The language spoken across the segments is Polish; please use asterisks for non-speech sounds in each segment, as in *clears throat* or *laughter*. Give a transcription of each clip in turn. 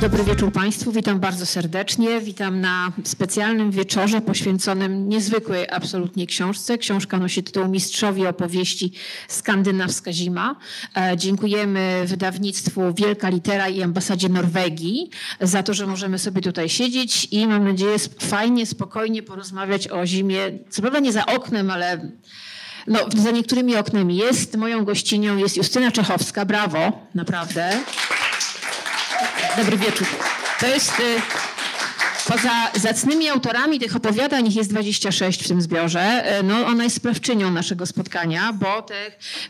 Dobry wieczór Państwu, witam bardzo serdecznie. Witam na specjalnym wieczorze poświęconym niezwykłej absolutnie książce. Książka nosi tytuł Mistrzowie opowieści Skandynawska Zima. E, dziękujemy wydawnictwu Wielka Litera i ambasadzie Norwegii za to, że możemy sobie tutaj siedzieć i mam nadzieję fajnie, spokojnie porozmawiać o zimie. Co prawda nie za oknem, ale no, za niektórymi oknami jest. Moją gościnią jest Justyna Czechowska. Brawo, naprawdę. Dobry wieczór. To jest y, poza zacnymi autorami tych opowiadań, ich jest 26 w tym zbiorze, y, no ona jest sprawczynią naszego spotkania, bo te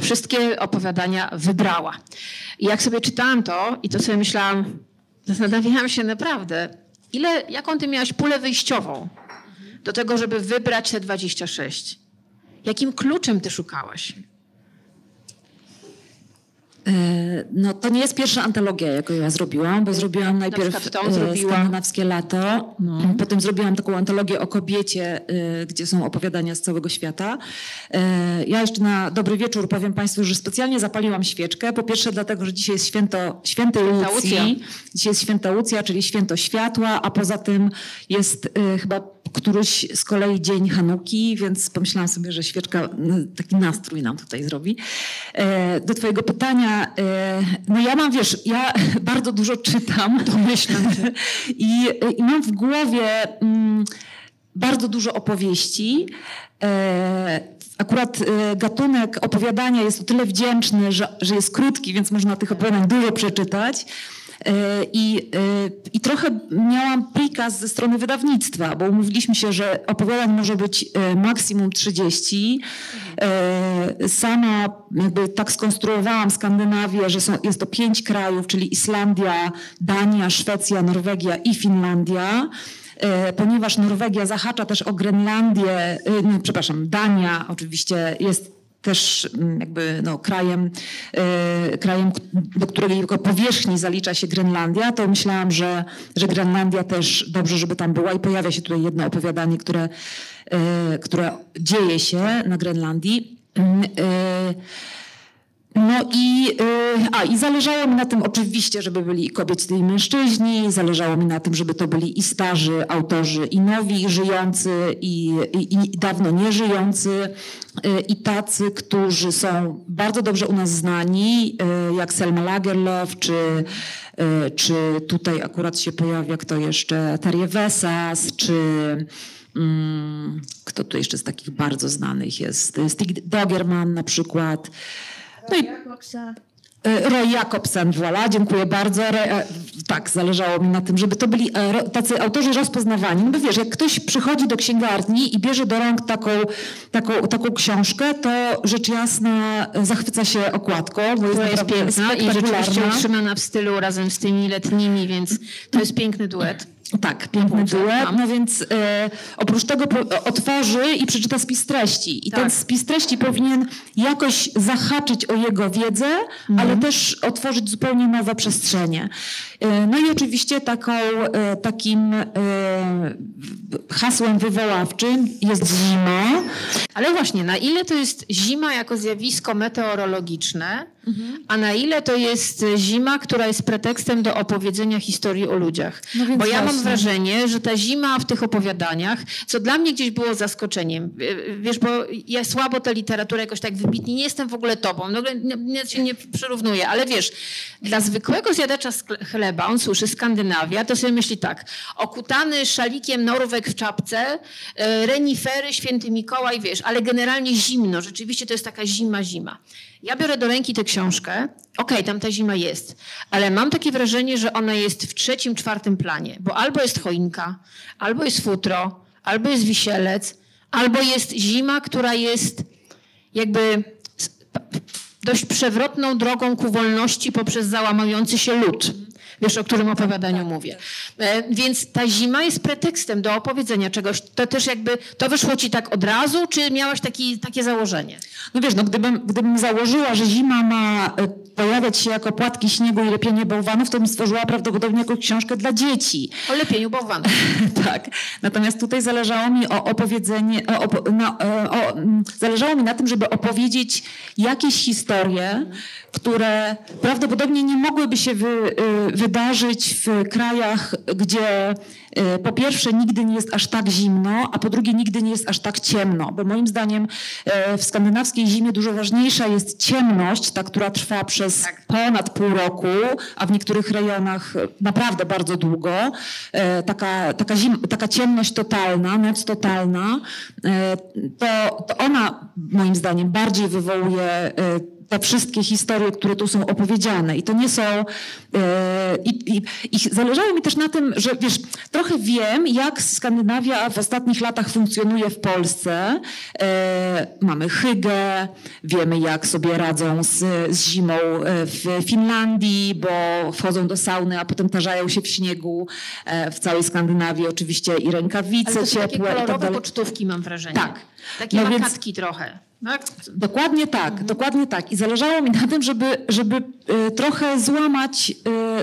wszystkie opowiadania wybrała. I jak sobie czytałam to i to sobie myślałam, zastanawiałam się naprawdę, ile, jaką ty miałaś pulę wyjściową do tego, żeby wybrać te 26? Jakim kluczem ty szukałaś? E, no to nie jest pierwsza antologia, jaką ja zrobiłam, bo zrobiłam najpierw tą zrobiła. Skandynawskie Lato, no. potem zrobiłam taką antologię o kobiecie, y, gdzie są opowiadania z całego świata. E, ja jeszcze na dobry wieczór powiem Państwu, że specjalnie zapaliłam świeczkę. Po pierwsze dlatego, że dzisiaj jest święto świętej Lucji. Dzisiaj jest święta Lucja, czyli święto światła, a poza tym jest chyba któryś z kolei dzień Hanuki, więc pomyślałam sobie, że świeczka no, taki nastrój nam tutaj zrobi. E, do twojego pytania, e, no ja mam, wiesz, ja *laughs* bardzo dużo czytam, domyślam się, *laughs* i, i mam w głowie mm, bardzo dużo opowieści. E, akurat gatunek opowiadania jest o tyle wdzięczny, że, że jest krótki, więc można tych opowiadań dużo przeczytać. E, I, e, I trochę miałam prikaz ze strony wydawnictwa, bo umówiliśmy się, że opowiadań może być e, maksimum 30. Sama jakby tak skonstruowałam Skandynawię, że są, jest to pięć krajów, czyli Islandia, Dania, Szwecja, Norwegia i Finlandia ponieważ Norwegia zahacza też o Grenlandię, nie, przepraszam, Dania oczywiście jest też mm, jakby no, krajem, e, krajem, do którego powierzchni zalicza się Grenlandia, to myślałam, że, że Grenlandia też dobrze, żeby tam była i pojawia się tutaj jedno opowiadanie, które, e, które dzieje się na Grenlandii. No i, y, a, i zależało mi na tym oczywiście, żeby byli i kobiety i mężczyźni, zależało mi na tym, żeby to byli i starzy autorzy, i nowi, żyjący, i, i, i dawno nieżyjący, y, i tacy, którzy są bardzo dobrze u nas znani, y, jak Selma Lagerlof, czy, czy tutaj akurat się pojawia kto jeszcze, Terje Wesas, czy mm, kto tu jeszcze z takich bardzo znanych jest, Stig Dogerman na przykład, no i e, Roy Jakobsen, voilà, dziękuję bardzo. E, tak, zależało mi na tym, żeby to byli e, tacy autorzy rozpoznawani. No bo wiesz, jak ktoś przychodzi do księgarni i bierze do rąk taką, taką, taką książkę, to rzecz jasna zachwyca się okładką, bo jest, jest piękna i rzeczywiście utrzymana w stylu razem z tymi letnimi, więc to jest piękny duet. Tak, piękny duet. No więc e, oprócz tego po, otworzy i przeczyta spis treści. I tak. ten spis treści powinien jakoś zahaczyć o jego wiedzę, mhm. ale też otworzyć zupełnie nowe przestrzenie. E, no i oczywiście taką, e, takim e, hasłem wywoławczym jest zima. Ale właśnie, na ile to jest zima jako zjawisko meteorologiczne, mhm. a na ile to jest zima, która jest pretekstem do opowiedzenia historii o ludziach? No Bo ja mam wrażenie, że ta zima w tych opowiadaniach, co dla mnie gdzieś było zaskoczeniem, wiesz, bo ja słabo tę literaturę jakoś tak wybitnie, nie jestem w ogóle tobą, no, nie, nie, się nie przyrównuję, ale wiesz, dla zwykłego zjadacza chleba, on słyszy Skandynawia, to sobie myśli tak, okutany szalikiem Norweg w czapce, e, renifery, święty Mikołaj, wiesz, ale generalnie zimno, rzeczywiście to jest taka zima, zima. Ja biorę do ręki tę książkę, okej, okay, tam ta zima jest, ale mam takie wrażenie, że ona jest w trzecim, czwartym planie, bo albo jest choinka, albo jest futro, albo jest wisielec, albo jest zima, która jest jakby dość przewrotną drogą ku wolności poprzez załamający się lód. Wiesz, o którym opowiadaniu mówię. E, Więc ta zima jest pretekstem do opowiedzenia czegoś. To też jakby, to wyszło ci tak od razu, czy miałaś taki, takie założenie? No wiesz, no gdybym, gdybym założyła, że zima ma e, pojawiać się jako płatki śniegu i lepienie bałwanów, to bym stworzyła prawdopodobnie jakąś książkę dla dzieci. O lepieniu bałwanów. *laughs* tak. Natomiast tutaj zależało mi o opowiedzenie, o, na, e, o, mm, zależało mi na tym, żeby opowiedzieć jakieś historie, które prawdopodobnie nie mogłyby się wy, y, wydarzyć w krajach, gdzie y, po pierwsze nigdy nie jest aż tak zimno, a po drugie nigdy nie jest aż tak ciemno, bo moim zdaniem e, w skandynawskiej zimie dużo ważniejsza jest ciemność, ta, która trwa przez ponad pół roku, a w niektórych rejonach naprawdę bardzo długo. Taka, taka, zim, taka ciemność totalna, noc totalna, to, to ona moim zdaniem bardziej wywołuje te wszystkie historie, które tu są opowiedziane. I to nie są. E, i, i, I zależało mi też na tym, że wiesz, trochę wiem, jak Skandynawia w ostatnich latach funkcjonuje w Polsce. E, mamy hygge, wiemy, jak sobie radzą z, z zimą e, w Finlandii, bo wchodzą do sauny, a potem tarzają się w śniegu. W całej Skandynawii oczywiście i Ale rękawice to są takie ciepłe i tak kolorowe dalej. pocztówki, mam wrażenie. Tak. Takie No więc- makatki trochę. Tak? Dokładnie tak, dokładnie tak. I zależało mi na tym, żeby, żeby y, trochę złamać,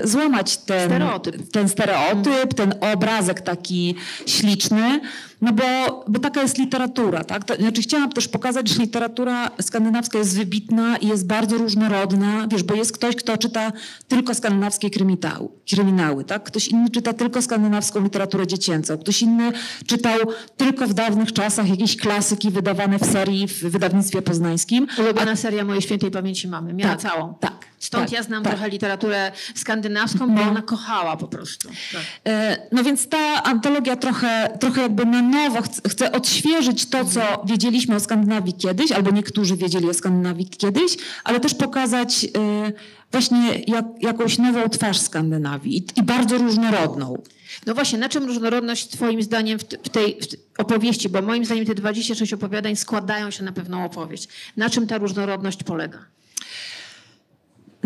y, złamać ten Stereotyp. ten, stereotyp ten obrazek taki śliczny, no bo, bo taka jest literatura. Tak? To, znaczy chciałam też pokazać, że literatura skandynawska jest wybitna i jest bardzo różnorodna, wiesz, bo jest ktoś, kto czyta tylko skandynawskie kryminały, kryminały tak? ktoś inny czyta tylko skandynawską literaturę dziecięcą, ktoś inny czytał tylko w dawnych czasach jakieś klasyki wydawane w serii w wydawnictwie poznańskim. Ulubiona seria mojej świętej pamięci mamy. Miała Tak, całą. tak, Stąd tak, ja znam tak. trochę literaturę skandynawską, bo ona kochała po prostu. Tak. E, No więc ta antologia trochę, trochę jakby na nowo chce, odświeżyć to, co wiedzieliśmy o Skandynawii kiedyś, albo niektórzy wiedzieli o Skandynawii kiedyś, ale też pokazać e, właśnie jak, jakąś nową twarz Skandynawii i, i bardzo różnorodną. No właśnie, na czym różnorodność twoim zdaniem w, t- w tej w opowieści, bo moim zdaniem te 26 opowiadań składają się na pewną opowieść. Na czym ta różnorodność polega?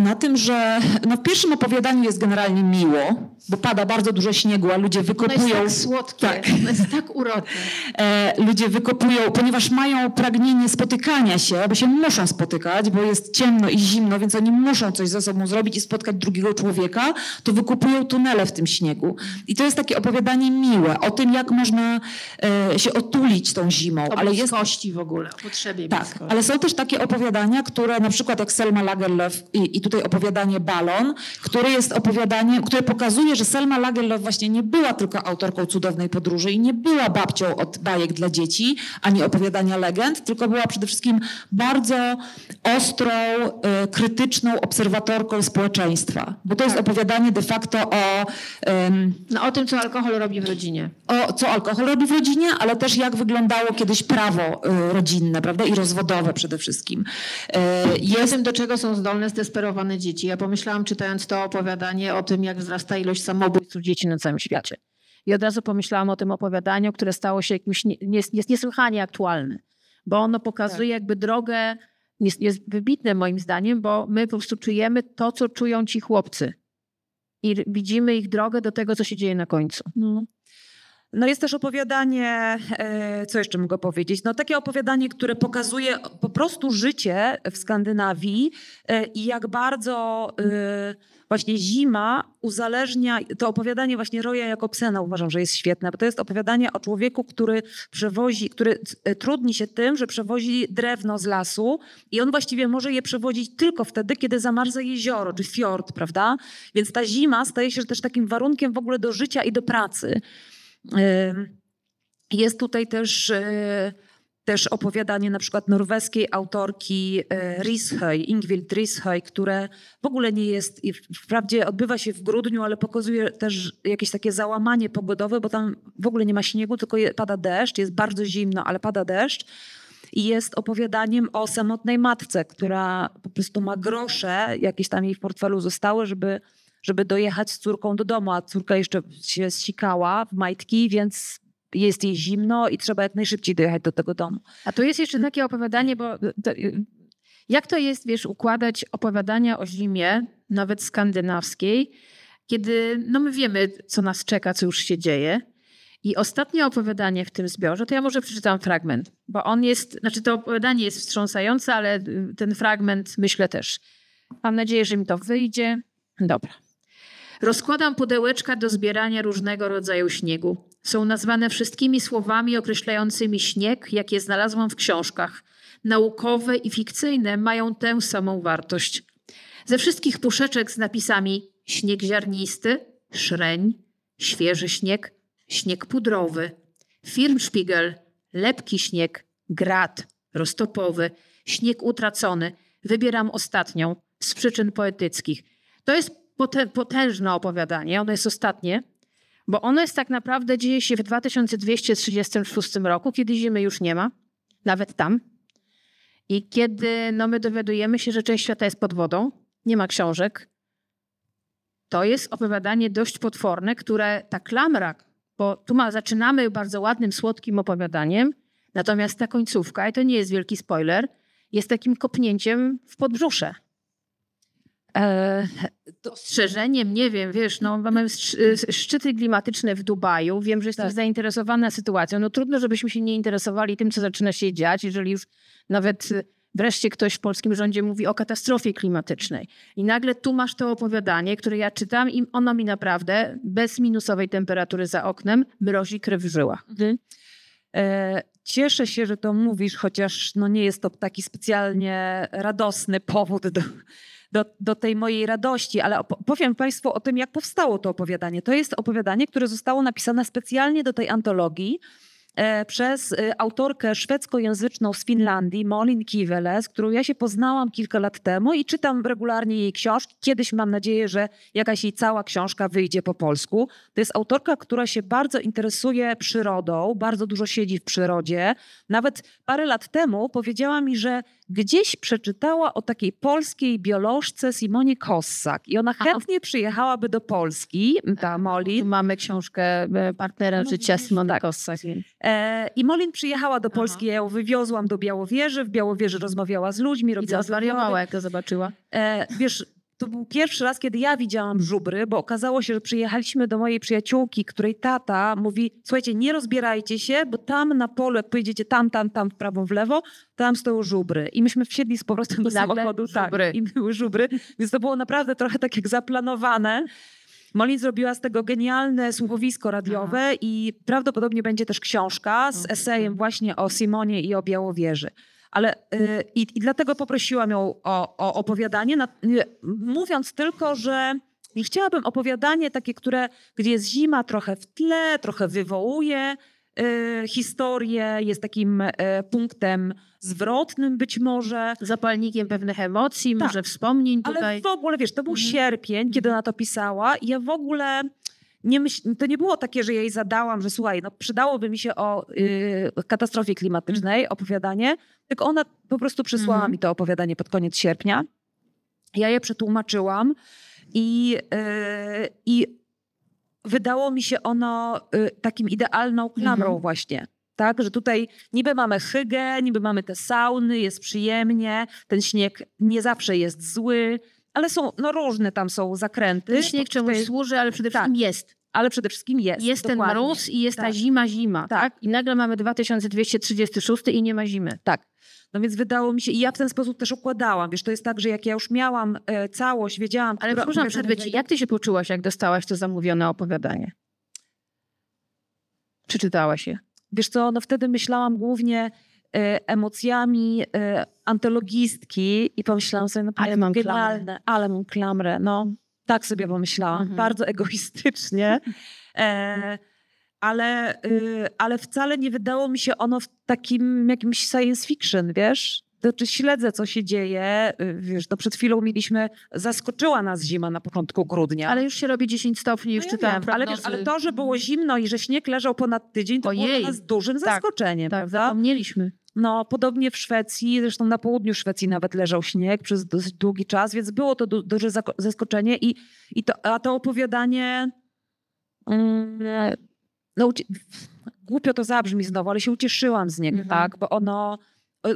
Na tym, że no w pierwszym opowiadaniu jest generalnie miło, bo pada bardzo dużo śniegu, a ludzie Ono wykopują... jest tak słodkie, Tak. ono jest tak urodne. *laughs* e, ludzie wykopują, ponieważ mają pragnienie spotykania się, bo się muszą spotykać, bo jest ciemno i zimno, więc oni muszą coś ze sobą zrobić i spotkać drugiego człowieka, to wykupują tunele w tym śniegu. I to jest takie opowiadanie miłe o tym, jak można e, się otulić tą zimą. O ale jest bliskości w ogóle, o potrzebie tak, bliskości. ale są też takie opowiadania, które na przykład jak Selma Lagerlöf i, i tutaj opowiadanie Balon, które jest opowiadaniem, które pokazuje, że Selma Lagerlöf właśnie nie była tylko autorką cudownej podróży i nie była babcią od bajek dla dzieci, ani opowiadania legend, tylko była przede wszystkim bardzo ostrą, e, krytyczną obserwatorką społeczeństwa. Bo to jest opowiadanie de facto o, em, No o tym, co alkohol robi w rodzinie. o co alkohol robi w rodzinie, ale też jak wyglądało kiedyś prawo y, rodzinne, prawda, i rozwodowe przede wszystkim. Y, I Jest tym, do czego są zdolne zdesperowane dzieci. Ja pomyślałam, czytając to opowiadanie, o tym, jak wzrasta ilość samobójstw dzieci na całym świecie. I od razu pomyślałam o tym opowiadaniu, które stało się jakimś, nie, jest, jest niesłychanie aktualne, bo ono pokazuje jakby drogę, jest, jest wybitne moim zdaniem, bo my po prostu czujemy to, co czują ci chłopcy. I widzimy ich drogę do tego, co się dzieje na końcu. no, No jest też opowiadanie, e, co jeszcze mogę powiedzieć? No takie opowiadanie, które pokazuje po prostu życie w Skandynawii e, i jak bardzo e, właśnie zima uzależnia, to opowiadanie właśnie Roya Jakobsena uważam, że jest świetne, bo to jest opowiadanie o człowieku, który przewozi, który e, trudni się tym, że przewozi drewno z lasu i on właściwie może je przewozić tylko wtedy, kiedy zamarza jezioro czy fiord, prawda? Więc ta zima staje się też takim warunkiem w ogóle do życia i do pracy. Jest tutaj też, e, też opowiadanie na przykład norweskiej autorki e, Rishøi, Ingvild Rishøi, które w ogóle nie jest, wprawdzie odbywa się w grudniu, ale pokazuje też jakieś takie załamanie pogodowe, bo tam w ogóle nie ma śniegu, tylko pada deszcz, jest bardzo zimno, ale pada deszcz. I jest opowiadaniem o samotnej matce, która po prostu ma grosze, jakieś tam jej w portfelu zostały, żeby, żeby dojechać z córką do domu, a córka jeszcze się zsikała w majtki, więc jest jej zimno i trzeba jak najszybciej dojechać do tego domu. A tu jest jeszcze takie opowiadanie, bo to, jak to jest, wiesz, układać opowiadania o zimie, nawet skandynawskiej, kiedy no my wiemy, co nas czeka, co już się dzieje. I ostatnie opowiadanie w tym zbiorze, to ja może przeczytam fragment, bo on jest, znaczy to opowiadanie jest wstrząsające, ale y, ten fragment myślę też. Mam nadzieję, że mi to wyjdzie. Dobra. Rozkładam pudełeczka do zbierania różnego rodzaju śniegu. Są nazwane wszystkimi słowami określającymi śnieg, jakie znalazłam w książkach. Naukowe i fikcyjne mają tę samą wartość. Ze wszystkich puszeczek z napisami śnieg ziarnisty, szreń, świeży śnieg, śnieg pudrowy, firmszpigel, lepki śnieg, grat, roztopowy, śnieg utracony. Wybieram ostatnią z przyczyn poetyckich. To jest potężne opowiadanie, ono jest ostatnie, bo ono jest tak naprawdę, dzieje się w 2236 roku, kiedy Zimy już nie ma, nawet tam. I kiedy no, my dowiadujemy się, że część świata jest pod wodą, nie ma książek, to jest opowiadanie dość potworne, które ta klamra, bo tu ma, zaczynamy bardzo ładnym, słodkim opowiadaniem, natomiast ta końcówka, i to nie jest wielki spoiler, jest takim kopnięciem w podbrzusze. E, ostrzeżeniem, nie wiem, wiesz, no mamy sz- szczyty klimatyczne w Dubaju, wiem, że jesteś Tak. zainteresowana sytuacją, no trudno, żebyśmy się nie interesowali tym, co zaczyna się dziać, jeżeli już nawet y, wreszcie ktoś w polskim rządzie mówi o katastrofie klimatycznej. I nagle tu masz to opowiadanie, które ja czytam i ono mi naprawdę bez minusowej temperatury za oknem mrozi krew w żyłach. E, Cieszę się, że to mówisz, chociaż no nie jest to taki specjalnie radosny powód do, do, do tej mojej radości, ale powiem Państwu o tym, jak powstało to opowiadanie. To jest opowiadanie, które zostało napisane specjalnie do tej antologii e, przez e, autorkę szwedzkojęzyczną z Finlandii, Molin Kivele, z którą ja się poznałam kilka lat temu i czytam regularnie jej książki. Kiedyś mam nadzieję, że jakaś jej cała książka wyjdzie po polsku. To jest autorka, która się bardzo interesuje przyrodą, bardzo dużo siedzi w przyrodzie. Nawet parę lat temu powiedziała mi, że gdzieś przeczytała o takiej polskiej biolożce Simonie Kossak i ona chętnie przyjechałaby do Polski, ta Tu Molin. mamy książkę e, partnera No życia Simona tak. Kossak. E, I Molin przyjechała do Aha. Polski, ja ją wywiozłam do Białowieży, w Białowieży rozmawiała z ludźmi, I robiła zwariowała, jak to zobaczyła. E, wiesz, to był pierwszy raz, kiedy ja widziałam żubry, bo okazało się, że przyjechaliśmy do mojej przyjaciółki, której tata mówi: Słuchajcie, nie rozbierajcie się, bo tam na polu, jak pojedziecie tam, tam, tam, w prawo, w lewo, tam stoją żubry. I myśmy wsiedli z powrotem do samochodu żubry. Tak, i były żubry, więc to było naprawdę trochę tak jak zaplanowane. Molin zrobiła z tego genialne słuchowisko radiowe i prawdopodobnie będzie też książka z esejem właśnie o Simonie i o Białowieży. Ale y, i, i dlatego poprosiłam ją o, o opowiadanie, na, y, mówiąc tylko, że chciałabym opowiadanie takie, które, gdzie jest zima trochę w tle, trochę wywołuje y, historię, jest takim y, punktem zwrotnym być może. Zapalnikiem pewnych emocji, Tak. może wspomnień Ale tutaj. w ogóle, wiesz, to był Mhm. sierpień, kiedy ona to pisała i ja w ogóle nie myśl, to nie było takie, że jej zadałam, że słuchaj, no przydałoby mi się o y, katastrofie klimatycznej opowiadanie, tylko ona po prostu przysłała Mhm. mi to opowiadanie pod koniec sierpnia. Ja je przetłumaczyłam i, y, i wydało mi się ono y, takim idealną klamrą Mhm. właśnie. Tak, że tutaj niby mamy hygę, niby mamy te sauny, jest przyjemnie, ten śnieg nie zawsze jest zły, ale są no, różne tam są zakręty. Ten śnieg czemuś służy, ale przede Tak. wszystkim jest. Ale przede wszystkim jest. Jest ten dokładnie. mróz i jest ta Tak. zima, zima. Tak. Tak. I nagle mamy 2236 i nie ma zimy. Tak. No więc wydało mi się, i ja w ten sposób też układałam. Wiesz, to jest tak, że jak ja już miałam e, całość, wiedziałam, Ale przepraszam, przerwę ci. Jak ty się poczułaś, jak dostałaś to zamówione opowiadanie? Czy czytałaś je? Wiesz co, no wtedy myślałam głównie emocjami e, antologistki i pomyślałam sobie, no Ale mam genialne, ale mam klamrę. No, tak sobie pomyślałam, Mhm. bardzo egoistycznie. E, ale, y, ale wcale nie wydało mi się ono w takim jakimś science fiction, wiesz? Znaczy śledzę, co się dzieje. y, Wiesz, no przed chwilą mieliśmy, zaskoczyła nas zima na początku grudnia. Ale już się robi 10 stopni, już No ja czytałam wiem, ale, wiesz, ale to, że było zimno i że śnieg leżał ponad tydzień, to było Ojej. dla nas dużym Tak, zaskoczeniem. Tak, prawda? zapomnieliśmy. No, podobnie w Szwecji, zresztą na południu Szwecji nawet leżał śnieg przez dosyć długi czas, więc było to du- duże zaskoczenie i, i to, a to opowiadanie mm, no, głupio to zabrzmi znowu, ale się ucieszyłam z niego, Mhm. tak, bo ono,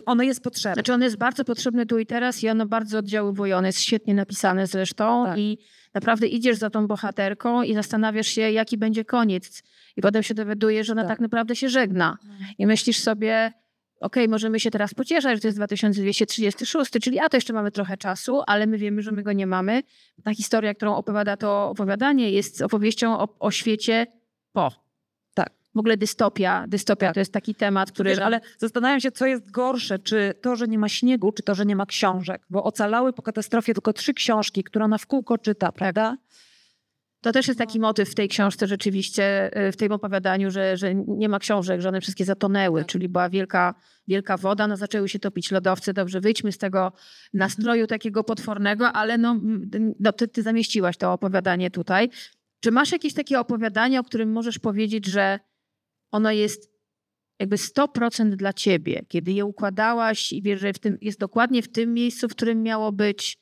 ono jest potrzebne. Znaczy on jest bardzo potrzebny tu i teraz i ono bardzo oddziaływuje. On jest świetnie napisany zresztą Tak. i naprawdę idziesz za tą bohaterką i zastanawiasz się, jaki będzie koniec. I potem się dowiadujesz, że ona tak, Tak. naprawdę się żegna. I myślisz sobie, okej, możemy się teraz pocieszać, że to jest 2236, czyli a to jeszcze mamy trochę czasu, ale my wiemy, że my go nie mamy. Ta historia, którą opowiada to opowiadanie jest opowieścią o, o świecie po. Tak. W ogóle dystopia. Dystopia to jest taki temat, który... Wiesz, ale zastanawiam się, co jest gorsze, czy to, że nie ma śniegu, czy to, że nie ma książek, bo ocalały po katastrofie tylko trzy książki, które ona w kółko czyta, prawda? To też jest taki motyw w tej książce rzeczywiście, y, w tym opowiadaniu, że, że nie ma książek, że one wszystkie zatonęły, czyli była wielka, wielka woda, no zaczęły się topić lodowce. Dobrze, wyjdźmy z tego nastroju takiego potwornego, ale no, no ty, ty zamieściłaś to opowiadanie tutaj. Czy masz jakieś takie opowiadanie, o którym możesz powiedzieć, że ono jest jakby 100% dla ciebie, kiedy je układałaś i wiesz, że w tym, jest dokładnie w tym miejscu, w którym miało być,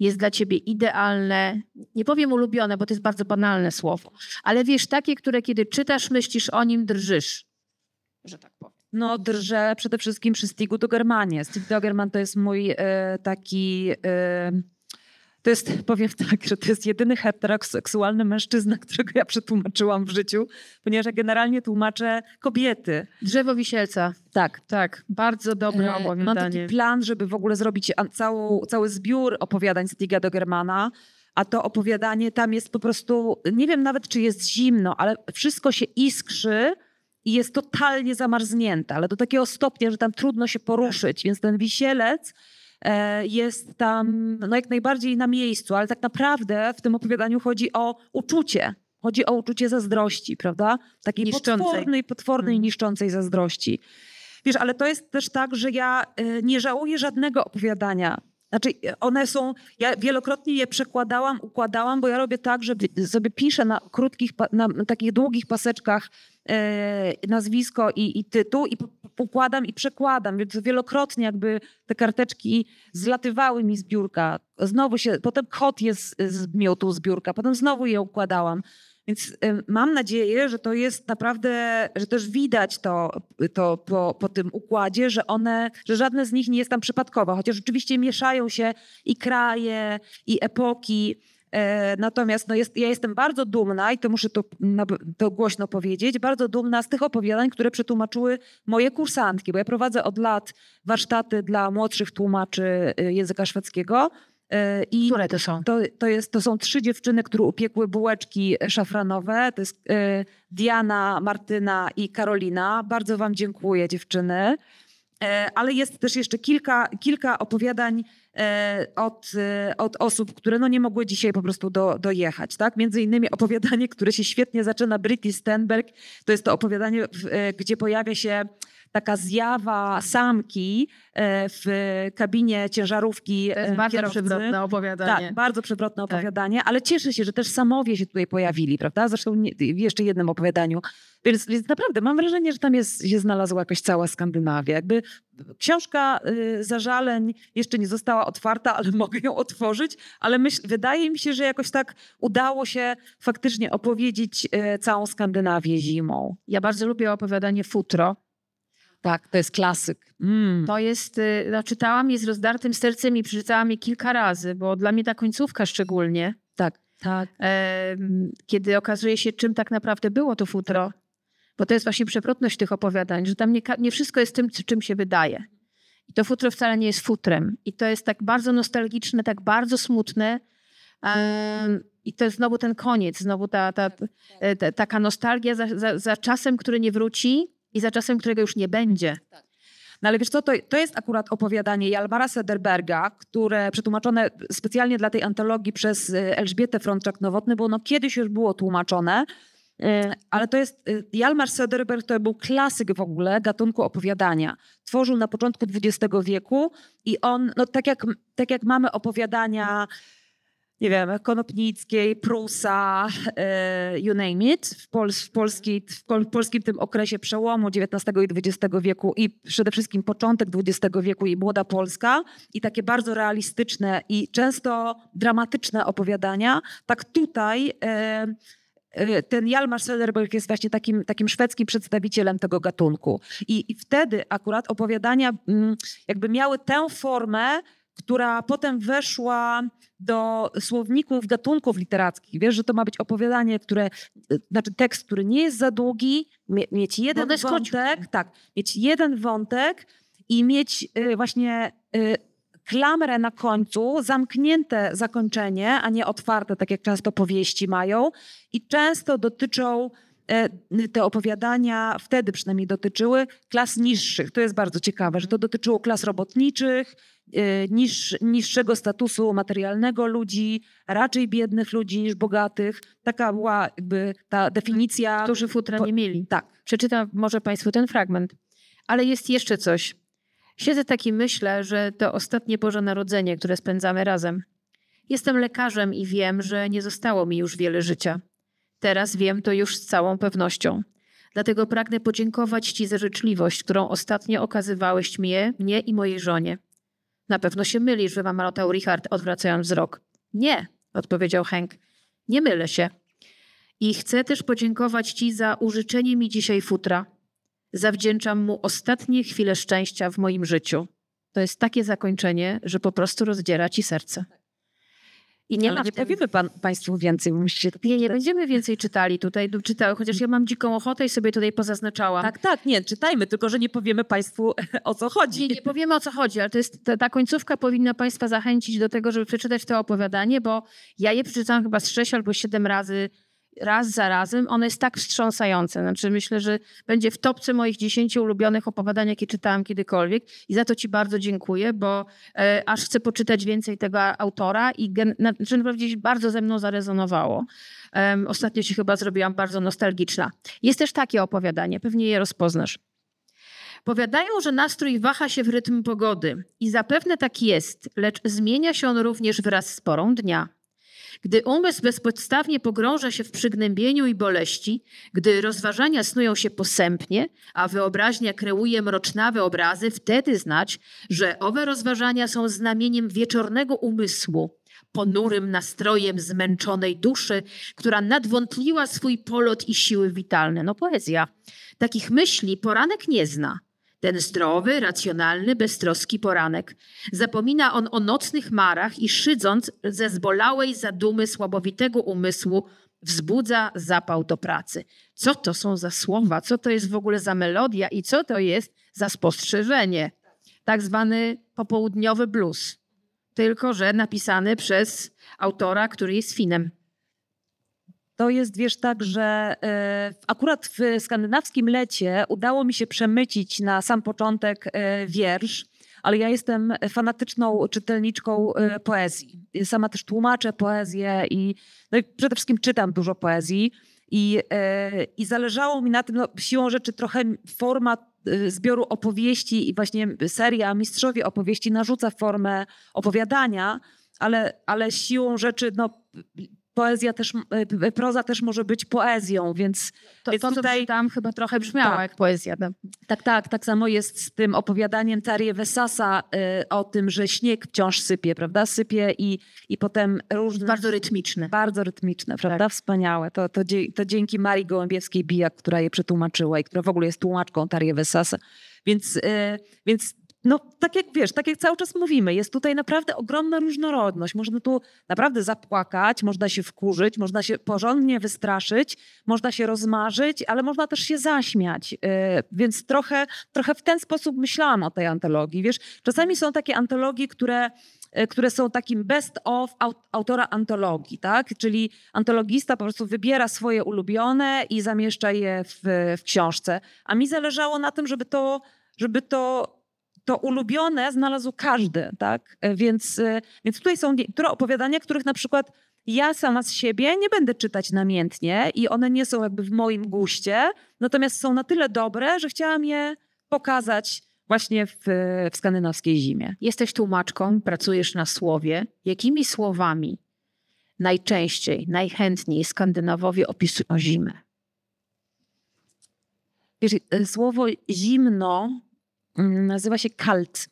jest dla ciebie idealne, nie powiem ulubione, bo to jest bardzo banalne słowo, ale wiesz, takie, które kiedy czytasz, myślisz o nim, drżysz, że tak powiem. No, drżę przede wszystkim przy Stigu Dogermanie. Stig Dogerman to jest mój e, taki... E, to jest, powiem tak, że to jest jedyny heteroseksualny mężczyzna, którego ja przetłumaczyłam w życiu, ponieważ ja generalnie tłumaczę kobiety. Drzewo wisielca. Tak. Tak, bardzo dobre E, Mam taki opowiadanie. plan, żeby w ogóle zrobić całą, cały zbiór opowiadań Stiga Dogermana, a to opowiadanie tam jest po prostu, nie wiem nawet czy jest zimno, ale wszystko się iskrzy i jest totalnie zamarznięte, ale do takiego stopnia, że tam trudno się poruszyć, więc ten wisielec jest tam no jak najbardziej na miejscu, ale tak naprawdę w tym opowiadaniu chodzi o uczucie. Chodzi o uczucie zazdrości, prawda? Takiej Niszczącej. potwornej, potwornej, Mhm. niszczącej zazdrości. Wiesz, ale to jest też tak, że ja y, nie żałuję żadnego opowiadania. Znaczy, y, one są, ja wielokrotnie je przekładałam, układałam, bo ja robię tak, że sobie piszę na krótkich, na takich długich paseczkach e, nazwisko i, i tytuł i układam i przekładam, więc wielokrotnie jakby te karteczki zlatywały mi z biurka. Znowu się, potem kod jest z miotu z biurka, potem znowu je układałam. Więc em, mam nadzieję, że to jest naprawdę, że też widać to, to po, po tym układzie, że one, że żadne z nich nie jest tam przypadkowe, chociaż rzeczywiście mieszają się i kraje, i epoki. E, natomiast no jest, ja jestem bardzo dumna, i to muszę to, to głośno powiedzieć, bardzo dumna z tych opowiadań, które przetłumaczyły moje kursantki, bo ja prowadzę od lat warsztaty dla młodszych tłumaczy e, języka szwedzkiego. E, I Które to są? to, to, jest, to są trzy dziewczyny, które upiekły bułeczki szafranowe. To jest Diana, Martyna i Karolina. Bardzo Wam dziękuję, dziewczyny. E, ale jest też jeszcze kilka, kilka opowiadań e, od, e, od osób, które no nie mogły dzisiaj po prostu do, dojechać. Tak? Między innymi opowiadanie, które się świetnie zaczyna, Britty Stenberg. To jest to opowiadanie, gdzie pojawia się taka zjawa samki e, w kabinie ciężarówki To jest e, bardzo kierowcy. przewrotne opowiadanie. Tak, bardzo przewrotne Tak. opowiadanie, ale cieszę się, że też samowie się tutaj pojawili, prawda? Zresztą nie, w jeszcze jednym opowiadaniu. Więc, więc naprawdę mam wrażenie, że tam jest, się znalazła jakoś cała Skandynawia. Jakby książka y, zażaleń jeszcze nie została otwarta, ale *laughs* mogę ją otworzyć, ale myśl, wydaje mi się, że jakoś tak udało się faktycznie opowiedzieć y, całą Skandynawię zimą. Ja bardzo lubię opowiadanie Futro. Tak, to jest klasyk. Mm. To jest, y, no, czytałam je z rozdartym sercem i przeczytałam je kilka razy, bo dla mnie ta końcówka szczególnie, Tak, tak. em, kiedy okazuje się, czym tak naprawdę było to futro, bo to jest właśnie przewrotność tych opowiadań, że tam nie, nie wszystko jest tym, czym się wydaje. I to futro wcale nie jest futrem. I to jest tak bardzo nostalgiczne, tak bardzo smutne. em, I to jest znowu ten koniec, znowu ta, ta, e, ta, taka nostalgia za, za, za czasem, który nie wróci i za czasem, którego już nie będzie. No ale wiesz co, to, to jest akurat opowiadanie Jalmara Sederberga, które przetłumaczone specjalnie dla tej antologii przez y, Elżbietę Frączak-Nowotny, bo ono kiedyś już było tłumaczone. Y, Ale to jest, y, Jalmar Söderberg to był klasyk w ogóle gatunku opowiadania. Tworzył na początku XX wieku i on, no tak jak, tak jak mamy opowiadania, nie wiem, Konopnickiej, Prusa, y, you name it, w, pol, w, polskiej, w pol, polskim tym okresie przełomu XIX i XX wieku i przede wszystkim początek XX wieku i młoda Polska i takie bardzo realistyczne i często dramatyczne opowiadania, tak tutaj y, y, ten Jalmar Söderberg jest właśnie takim, takim szwedzkim przedstawicielem tego gatunku. I, I wtedy akurat opowiadania mm, jakby miały tę formę, która potem weszła do słowników gatunków literackich. Wiesz, że to ma być opowiadanie, które, y, znaczy tekst, który nie jest za długi, mie- mieć jeden jest wątek, tak, mieć jeden wątek i mieć y, właśnie y, klamrę na końcu, zamknięte zakończenie, a nie otwarte, tak jak często powieści mają. I często dotyczą e, te opowiadania, wtedy przynajmniej dotyczyły klas niższych. To jest bardzo ciekawe, że to dotyczyło klas robotniczych, niż, niższego statusu materialnego ludzi, raczej biednych ludzi niż bogatych. Taka była jakby ta definicja. Którzy futra nie mieli. Tak. Przeczytam może Państwu ten fragment. Ale jest jeszcze coś. Siedzę tak i myślę, że to ostatnie Boże Narodzenie, które spędzamy razem. Jestem lekarzem i wiem, że nie zostało mi już wiele życia. Teraz wiem to już z całą pewnością. Dlatego pragnę podziękować Ci za życzliwość, którą ostatnio okazywałeś mnie, mnie i mojej żonie. Na pewno się mylisz, wymamarotał Richard, odwracając wzrok. Nie, odpowiedział Henk. Nie mylę się. I chcę też podziękować Ci za użyczenie mi dzisiaj futra. Zawdzięczam mu ostatnie chwile szczęścia w moim życiu. To jest takie zakończenie, że po prostu rozdziera Ci serce. I nie ma nie powiemy pan, Państwu więcej, musicie nie, nie będziemy więcej czytali tutaj, czytały, chociaż ja mam dziką ochotę i sobie tutaj pozaznaczałam. Tak, tak, nie, czytajmy, tylko że nie powiemy Państwu *laughs* o co chodzi. Nie, nie powiemy o co chodzi, ale to jest, ta, ta końcówka powinna Państwa zachęcić do tego, żeby przeczytać to opowiadanie, bo ja je przeczytałam chyba z sześć albo siedem razy, raz za razem. Ono jest tak wstrząsające. Znaczy myślę, że będzie w topce moich dziesięciu ulubionych opowiadań, jakie czytałam kiedykolwiek i za to Ci bardzo dziękuję, bo e, aż chcę poczytać więcej tego autora i gen, na, znaczy, naprawdę bardzo ze mną zarezonowało. Ostatnio się chyba zrobiłam bardzo nostalgiczna. Jest też takie opowiadanie, pewnie je rozpoznasz. Powiadają, że nastrój waha się w rytm pogody i zapewne tak jest, lecz zmienia się on również wraz z porą dnia. Gdy umysł bezpodstawnie pogrąża się w przygnębieniu i boleści, gdy rozważania snują się posępnie, a wyobraźnia kreuje mrocznawe obrazy, wtedy znać, że owe rozważania są znamieniem wieczornego umysłu, ponurym nastrojem zmęczonej duszy, która nadwątliła swój polot i siły witalne. No poezja. Takich myśli poranek nie zna. Ten zdrowy, racjonalny, beztroski poranek. Zapomina on o nocnych marach i szydząc ze zbolałej zadumy słabowitego umysłu, wzbudza zapał do pracy. Co to są za słowa? Co to jest w ogóle za melodia i co to jest za spostrzeżenie? Tak zwany popołudniowy blues. Tylko, że napisany przez autora, który jest Finem. To jest, wiesz, tak, że e, akurat w skandynawskim lecie udało mi się przemycić na sam początek e, wiersz, ale ja jestem fanatyczną czytelniczką e, poezji. Sama też tłumaczę poezję i, no i przede wszystkim czytam dużo poezji. I, I zależało mi na tym, no, siłą rzeczy trochę forma zbioru opowieści i właśnie seria Mistrzowie Opowieści narzuca formę opowiadania, ale, ale siłą rzeczy no, poezja też, e, proza też może być poezją, więc To, Więc to co tutaj- czytałam, chyba trochę brzmiało Tak. jak poezja. No. tak, tak, tak samo jest z tym opowiadaniem Tarie Wesasa y, o tym, że śnieg wciąż sypie, prawda? Sypie i, i potem różne... Bardzo rytmiczne. Bardzo rytmiczne, prawda? Wspaniałe. To, to, to dzięki Marii Gołębiewskiej-Bijak, która je przetłumaczyła i która w ogóle jest tłumaczką Tarie Wesasa. Więc, y, więc no, tak jak wiesz, tak jak cały czas mówimy, jest tutaj naprawdę ogromna różnorodność. Można tu naprawdę zapłakać, można się wkurzyć, można się porządnie wystraszyć, można się rozmarzyć, ale można też się zaśmiać. Y, Więc trochę, trochę w ten sposób myślałam o tej antologii. Wiesz, czasami są takie antologii, które y, które są takim best of aut- autora antologii, tak? Czyli antologista po prostu wybiera swoje ulubione i zamieszcza je w, w książce. A mi zależało na tym, żeby to, żeby to, to ulubione znalazł każdy, tak? Y, Więc, y, więc tutaj są niektóre opowiadania, których na przykład ja sama z siebie nie będę czytać namiętnie i one nie są jakby w moim guście, natomiast są na tyle dobre, że chciałam je pokazać właśnie w, w skandynawskiej zimie. Jesteś tłumaczką, pracujesz na słowie. Jakimi słowami najczęściej, najchętniej Skandynawowie opisują zimę? Wiesz, y, słowo zimno nazywa się kalt.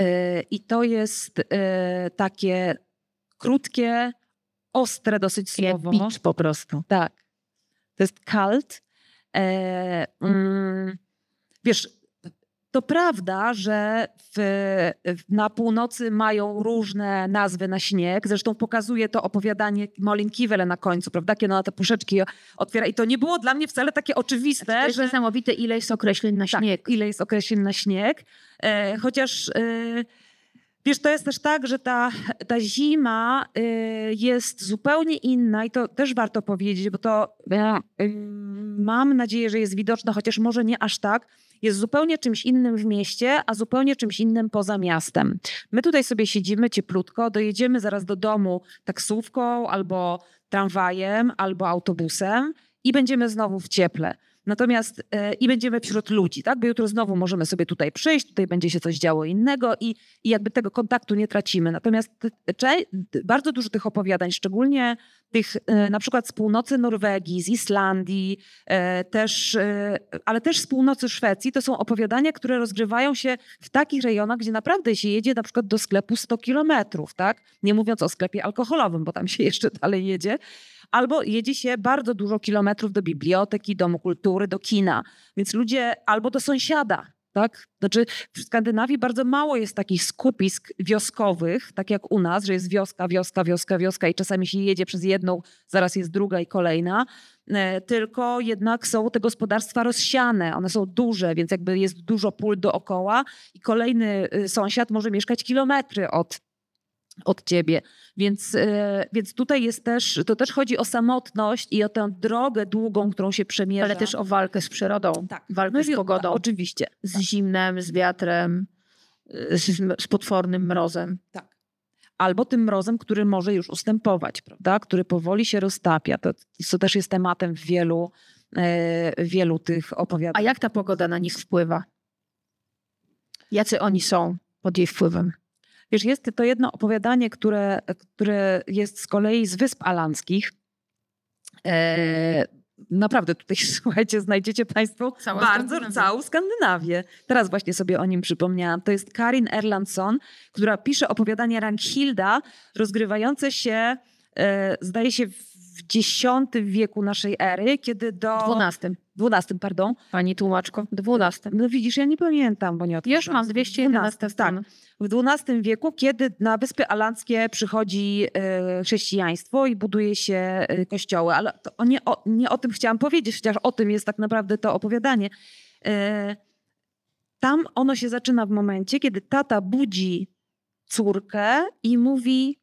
Y, I to jest y, takie krótkie, ostre dosyć słowo. Bicz po prostu. Tak. To jest kalt. E, mm, wiesz, to prawda, że w, na północy mają różne nazwy na śnieg. Zresztą pokazuje to opowiadanie Molin Kiwele na końcu, prawda? Kiedy ona te puszeczki otwiera. I to nie było dla mnie wcale takie oczywiste. To jest że- niesamowite, ile jest określeń na tak, śnieg. ile jest określeń na śnieg. E, chociaż e, wiesz, to jest też tak, że ta, ta zima e, jest zupełnie inna i to też warto powiedzieć, bo to e, mam nadzieję, że jest widoczne, chociaż może nie aż tak. Jest zupełnie czymś innym w mieście, a zupełnie czymś innym poza miastem. My tutaj sobie siedzimy cieplutko, dojedziemy zaraz do domu taksówką albo tramwajem, albo autobusem i będziemy znowu w cieple. Natomiast e, i będziemy wśród ludzi, tak? Bo jutro znowu możemy sobie tutaj przyjść, tutaj będzie się coś działo innego i, i jakby tego kontaktu nie tracimy. Natomiast bardzo dużo tych opowiadań, szczególnie tych e, na przykład z północy Norwegii, z Islandii, e, też, e, ale też z północy Szwecji, to są opowiadania, które rozgrywają się w takich rejonach, gdzie naprawdę się jedzie na przykład do sklepu 100 kilometrów, tak? Nie mówiąc o sklepie alkoholowym, bo tam się jeszcze dalej jedzie. Albo jedzie się bardzo dużo kilometrów do biblioteki, domu kultury, do kina. Więc ludzie albo do sąsiada, tak? Znaczy w Skandynawii bardzo mało jest takich skupisk wioskowych, tak jak u nas, że jest wioska, wioska, wioska, wioska i czasami się jedzie przez jedną, zaraz jest druga i kolejna. E, Tylko jednak są te gospodarstwa rozsiane, one są duże, więc jakby jest dużo pól dookoła i kolejny y, sąsiad może mieszkać kilometry od od ciebie. Więc, e, więc tutaj jest też, to też chodzi o samotność i o tę drogę długą, którą się przemierza. Ale też o walkę z przyrodą, tak. walkę No z pogodą, Oczywiście. z zimnem, z wiatrem, y, z, z potwornym mrozem. Tak. Albo tym mrozem, który może już ustępować, prawda? Który powoli się roztapia. To, to też jest tematem wielu, e, wielu tych A opowiadań. jak ta pogoda na nich wpływa? Jacy oni są pod jej wpływem? Wiesz, jest to jedno opowiadanie, które, które jest z kolei z Wysp Alanskich. E, naprawdę tutaj, *laughs* słuchajcie, znajdziecie Państwo bardzo Skandynawia. całą Skandynawię. Teraz właśnie sobie o nim przypomniałam. To jest Karin Erlandsson, która pisze opowiadanie Ranghilda, rozgrywające się, e, zdaje się, w X wieku naszej ery, kiedy do... Dwunastym. XII, pardon. Pani tłumaczko, dwunastym. No widzisz, ja nie pamiętam, bo nie Już odkryłam. mam 211 tak. stron. W XII wieku, kiedy na Wyspy Alandzkie przychodzi e, chrześcijaństwo i buduje się e, kościoły. Ale to nie, o, nie o tym chciałam powiedzieć, chociaż o tym jest tak naprawdę to opowiadanie. E, tam ono się zaczyna w momencie, kiedy tata budzi córkę i mówi,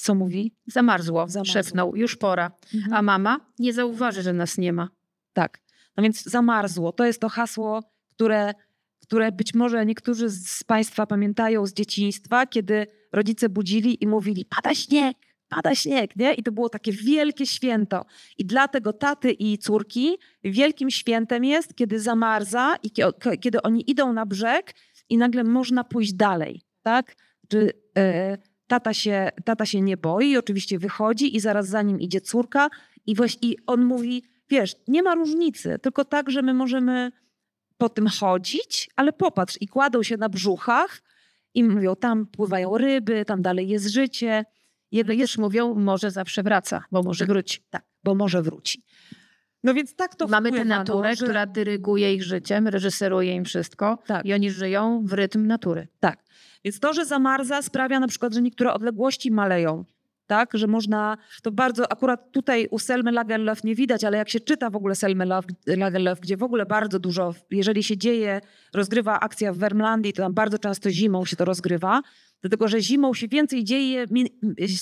co mówi? Zamarzło, Zamarzło. szepnął, już pora. A mama nie zauważy, że nas nie ma. Tak. No więc zamarzło. To jest to hasło, które, które być może niektórzy z Państwa pamiętają z dzieciństwa, kiedy rodzice budzili i mówili: pada śnieg, pada śnieg, nie? I to było takie wielkie święto. I dla tego taty i córki wielkim świętem jest, kiedy zamarza i kie- kiedy oni idą na brzeg i nagle można pójść dalej, tak? Czy, e, tata, się, tata się nie boi, oczywiście wychodzi i zaraz za nim idzie córka i, właśnie, i on mówi, wiesz, nie ma różnicy, tylko tak, że my możemy po tym chodzić, ale popatrz, i kładą się na brzuchach i mówią, tam pływają ryby, tam dalej jest życie. Jedno Też mówią, może zawsze wraca, bo może wróci. tak, bo może wróci. No więc tak to Mamy tę wpływa, naturę, no, że- która dyryguje ich życiem, reżyseruje im wszystko Tak. i oni żyją w rytm natury. Tak. Więc to, że zamarza sprawia na przykład, że niektóre odległości maleją. Tak, że można, to bardzo, akurat tutaj u Selmy Lagerlöf nie widać, ale jak się czyta w ogóle Selmy Lagerlöf, gdzie w ogóle bardzo dużo, jeżeli się dzieje, rozgrywa akcja w Wermlandii, to tam bardzo często zimą się to rozgrywa, dlatego że zimą się więcej dzieje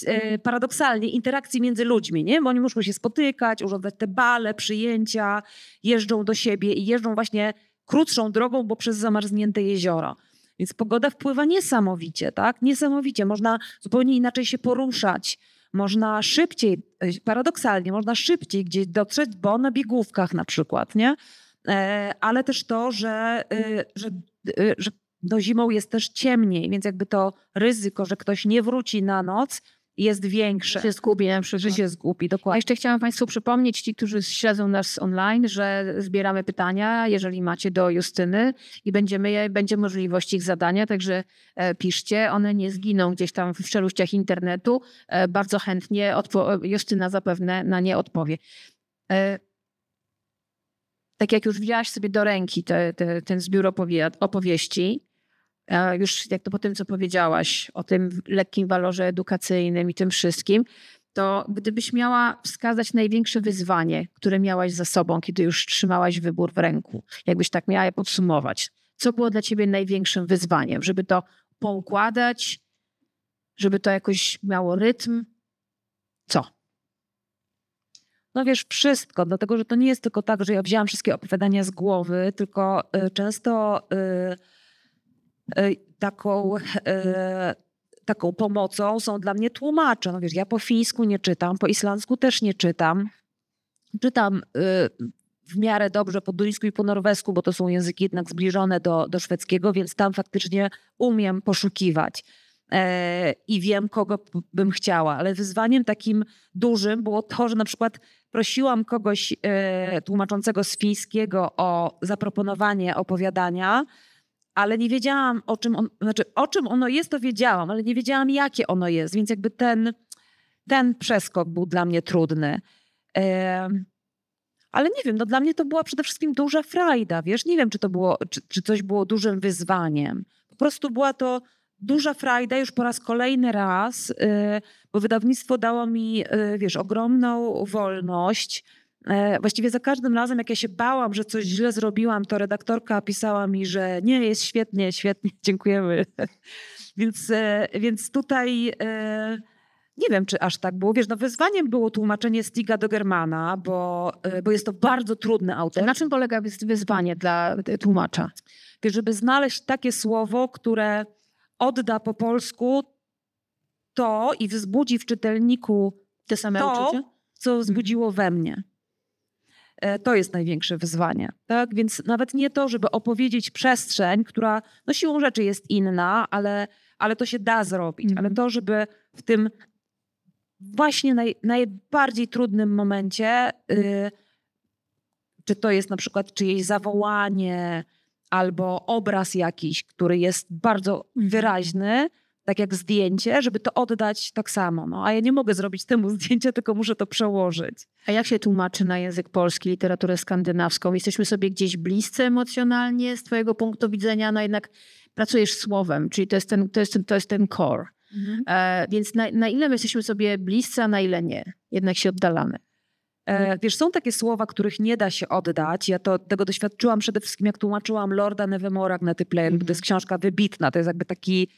e, paradoksalnie interakcji między ludźmi, nie? Bo oni muszą się spotykać, urządzać te bale, przyjęcia, jeżdżą do siebie i jeżdżą właśnie krótszą drogą, bo przez zamarznięte jezioro. Więc pogoda wpływa niesamowicie, tak? Niesamowicie. Można zupełnie inaczej się poruszać. Można szybciej, e, paradoksalnie, można szybciej gdzieś dotrzeć, bo na biegówkach na przykład, nie? E, Ale też to, że, e, że, że no zimą jest też ciemniej, więc jakby to ryzyko, że ktoś nie wróci na noc jest większe. Się zgubi na przykład. Że się zgubi, A dokładnie. jeszcze chciałam Państwu przypomnieć, ci, którzy śledzą nas online, że zbieramy pytania, jeżeli macie do Justyny i będziemy będzie możliwość ich zadania, także e, piszcie. One nie zginą gdzieś tam w czeluściach internetu. E, bardzo chętnie odpo- Justyna zapewne na nie odpowie. E, tak jak już wzięłaś sobie do ręki te, te, ten zbiór opowie- opowieści, już jak to po tym, co powiedziałaś o tym lekkim walorze edukacyjnym i tym wszystkim, to gdybyś miała wskazać największe wyzwanie, które miałaś za sobą, kiedy już trzymałaś wybór w ręku, jakbyś tak miała je podsumować, co było dla ciebie największym wyzwaniem, żeby to poukładać, żeby to jakoś miało rytm? Co? No wiesz, wszystko, dlatego że to nie jest tylko tak, że ja wzięłam wszystkie opowiadania z głowy, tylko y, często y, y, taką, y, taką pomocą są dla mnie tłumacze. No wiesz, ja po fińsku nie czytam, po islandzku też nie czytam. Czytam y, w miarę dobrze po duńsku i po norwesku, bo to są języki jednak zbliżone do, do szwedzkiego, więc tam faktycznie umiem poszukiwać. E, I wiem, kogo bym chciała, ale wyzwaniem takim dużym było to, że na przykład prosiłam kogoś e, tłumaczącego z fińskiego o zaproponowanie opowiadania, ale nie wiedziałam o czym, on, znaczy o czym ono jest, to wiedziałam, ale nie wiedziałam jakie ono jest, więc jakby ten, ten przeskok był dla mnie trudny. E, ale nie wiem, no dla mnie to była przede wszystkim duża frajda, wiesz, nie wiem, czy to było, czy, czy coś było dużym wyzwaniem. Po prostu była to duża frajda już po raz kolejny raz, y, bo wydawnictwo dało mi, y, wiesz, ogromną wolność. E, Właściwie za każdym razem, jak ja się bałam, że coś źle zrobiłam, to redaktorka pisała mi, że nie, jest świetnie, świetnie, *laughs* dziękujemy. *laughs* Więc, e, więc tutaj e, nie wiem, czy aż tak było. Wiesz, no wyzwaniem było tłumaczenie Stiga do Germana, bo, bo jest to bardzo trudny autor. Na czym polega wyz- wyzwanie dla tłumacza? Wiesz, żeby znaleźć takie słowo, które odda po polsku to i wzbudzi w czytelniku Te same to, uczucia? co wzbudziło we mnie. E, To jest największe wyzwanie. Tak? Więc nawet nie to, żeby opowiedzieć przestrzeń, która no siłą rzeczy jest inna, ale, ale to się da zrobić. Ale to, żeby w tym właśnie naj, najbardziej trudnym momencie, y, czy to jest na przykład czyjeś zawołanie albo obraz jakiś, który jest bardzo wyraźny, tak jak zdjęcie, żeby to oddać tak samo. No, a ja nie mogę zrobić temu *laughs* zdjęcia, tylko muszę to przełożyć. A jak się tłumaczy na język polski literaturę skandynawską? Jesteśmy sobie gdzieś bliscy emocjonalnie z twojego punktu widzenia, no jednak pracujesz słowem, czyli to jest ten, to jest ten, to jest ten core. E, więc na, na ile my jesteśmy sobie bliscy, a na ile nie? Jednak się oddalamy. E, wiesz, są takie słowa, których nie da się oddać. Ja to, tego doświadczyłam przede wszystkim, jak tłumaczyłam Lorda Nevermore na Player. To jest książka wybitna. To jest jakby taki,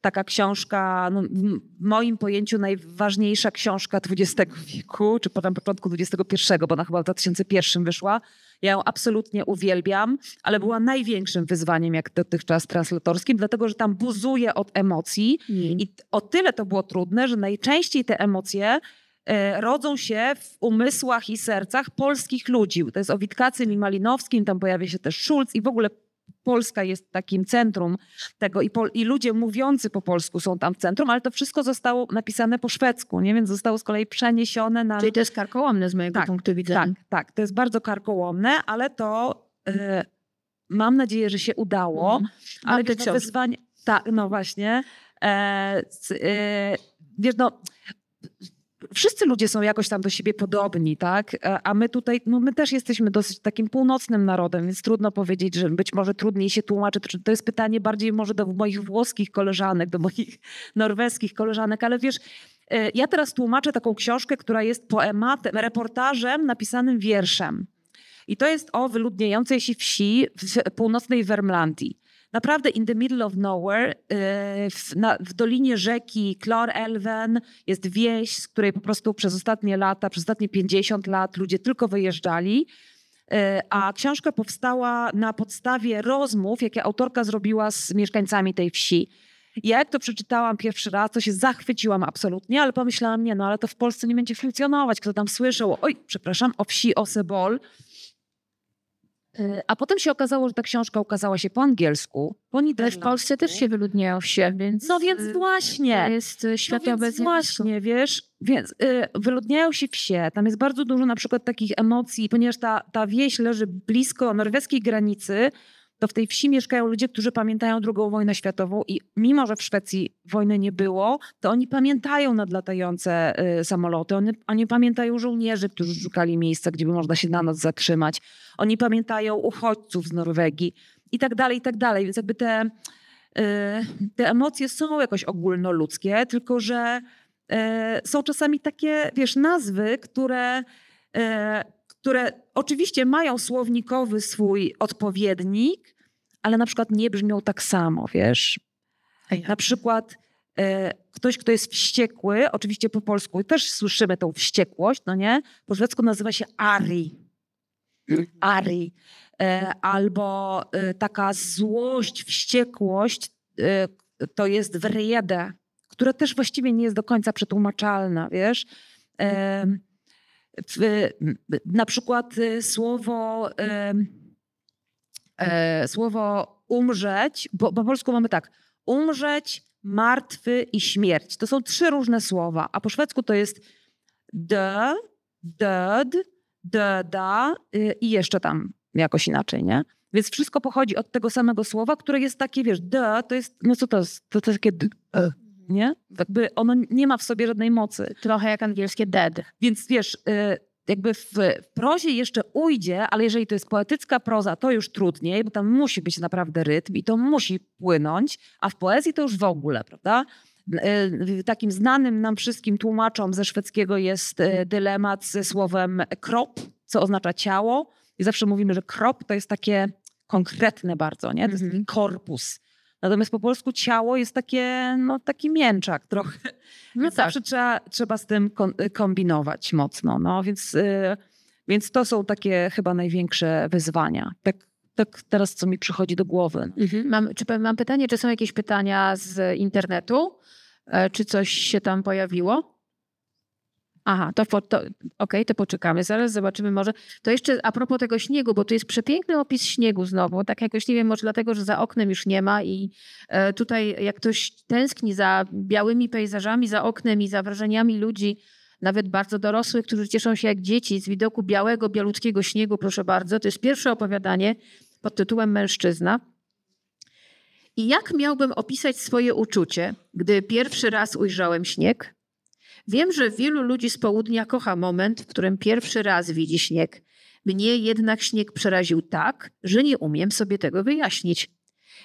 taka książka, no, w moim pojęciu najważniejsza książka XX wieku, czy potem początku XXI, bo ona chyba w 2001 wyszła. Ja ją absolutnie uwielbiam, ale była największym wyzwaniem jak dotychczas translatorskim, dlatego że tam buzuje od emocji i o tyle to było trudne, że najczęściej te emocje e, rodzą się w umysłach i sercach polskich ludzi. To jest o Witkacym i Malinowskim, tam pojawia się też Schulz i w ogóle Polska jest takim centrum tego i, i ludzie mówiący po polsku są tam w centrum, ale to wszystko zostało napisane po szwedzku, nie? więc zostało z kolei przeniesione na... Czyli to jest karkołomne z mojego Tak, punktu widzenia. Tak, tak, to jest bardzo karkołomne, ale to e, mam nadzieję, że się udało. Mhm. Ale te wyzwanie, tak, no właśnie. E, c- e, wiesz, no, wszyscy ludzie są jakoś tam do siebie podobni, tak? E, A my tutaj, no my też jesteśmy dosyć takim północnym narodem, więc trudno powiedzieć, że być może trudniej się tłumaczy. To- jest pytanie bardziej może do moich włoskich koleżanek, do moich *laughs* norweskich koleżanek, ale wiesz, e, ja teraz tłumaczę taką książkę, która jest poematem, reportażem napisanym wierszem. I to jest o wyludniającej się wsi w północnej Wermlandii. Naprawdę in the middle of nowhere, yy, w, na, w dolinie rzeki Elven jest wieś, z której po prostu przez ostatnie lata, przez ostatnie 50 lat ludzie tylko wyjeżdżali. Yy, A książka powstała na podstawie rozmów, jakie autorka zrobiła z mieszkańcami tej wsi. Ja jak to przeczytałam pierwszy raz, to się zachwyciłam absolutnie, ale pomyślałam, nie no, ale to w Polsce nie będzie funkcjonować. Kto tam słyszał, oj, przepraszam, o wsi Osebol, Y, A potem się okazało, że ta książka ukazała się po angielsku, po Ale w niderlandzku. Polsce też się wyludniają wsie, więc... No więc y, właśnie. To jest y, światowe no więc właśnie, wiesz, więc y, wyludniają się wsie, tam jest bardzo dużo na przykład takich emocji, ponieważ ta, ta wieś leży blisko norweskiej granicy, to w tej wsi mieszkają ludzie, którzy pamiętają II wojnę światową i mimo, że w Szwecji wojny nie było, to oni pamiętają nadlatające y, samoloty, oni, oni pamiętają żołnierzy, którzy szukali miejsca, gdzie by można się na noc zatrzymać, oni pamiętają uchodźców z Norwegii i tak dalej, i tak dalej, więc jakby te, y, te emocje są jakoś ogólnoludzkie, tylko że y, są czasami takie, wiesz, nazwy, które, które oczywiście mają słownikowy swój odpowiednik, ale na przykład nie brzmią tak samo, wiesz. Na przykład e, ktoś, kto jest wściekły, oczywiście po polsku też słyszymy tą wściekłość, no nie? Po szwedzku nazywa się Ari. Ari. E, albo e, taka złość, wściekłość e, to jest wrede, która też właściwie nie jest do końca przetłumaczalna, wiesz? E, na przykład e, słowo, e, słowo umrzeć, bo po polsku mamy tak, umrzeć, martwy i śmierć. To są trzy różne słowa, a po szwedzku to jest dö, död, döda y, i jeszcze tam jakoś inaczej, nie? Więc wszystko pochodzi od tego samego słowa, które jest takie, wiesz, dö, to jest, no co to jest? To, to jest takie d, e, nie? Jakby ono nie ma w sobie żadnej mocy. Trochę jak angielskie dead. Więc wiesz, y, jakby w, prozie jeszcze ujdzie, ale jeżeli to jest poetycka proza, to już trudniej, bo tam musi być naprawdę rytm i to musi płynąć, a w poezji to już w ogóle, prawda? Y, Takim znanym nam wszystkim tłumaczom ze szwedzkiego jest y, dylemat ze słowem krop, co oznacza ciało. I zawsze mówimy, że krop to jest takie konkretne bardzo, nie? To jest taki korpus. Natomiast po polsku ciało jest takie, no taki mięczak trochę. *laughs* No tak. zawsze trzeba, trzeba z tym kombinować mocno. No, więc, y, więc to są takie chyba największe wyzwania. Tak, tak teraz, co mi przychodzi do głowy. Mam, czy, mam pytanie, czy są jakieś pytania z internetu? E, Czy coś się tam pojawiło? Aha, to, po- to okej, to poczekamy. Zaraz zobaczymy może. To jeszcze a propos tego śniegu, bo tu jest przepiękny opis śniegu znowu. Tak jakoś nie wiem, może dlatego, że za oknem już nie ma i e, tutaj jak ktoś tęskni za białymi pejzażami, za oknem i za wrażeniami ludzi, nawet bardzo dorosłych, którzy cieszą się jak dzieci z widoku białego, bialutkiego śniegu, proszę bardzo. To jest pierwsze opowiadanie pod tytułem Mężczyzna. I jak miałbym opisać swoje uczucie, gdy pierwszy raz ujrzałem śnieg? Wiem, że wielu ludzi z południa kocha moment, w którym pierwszy raz widzi śnieg. Mnie jednak śnieg przeraził tak, że nie umiem sobie tego wyjaśnić.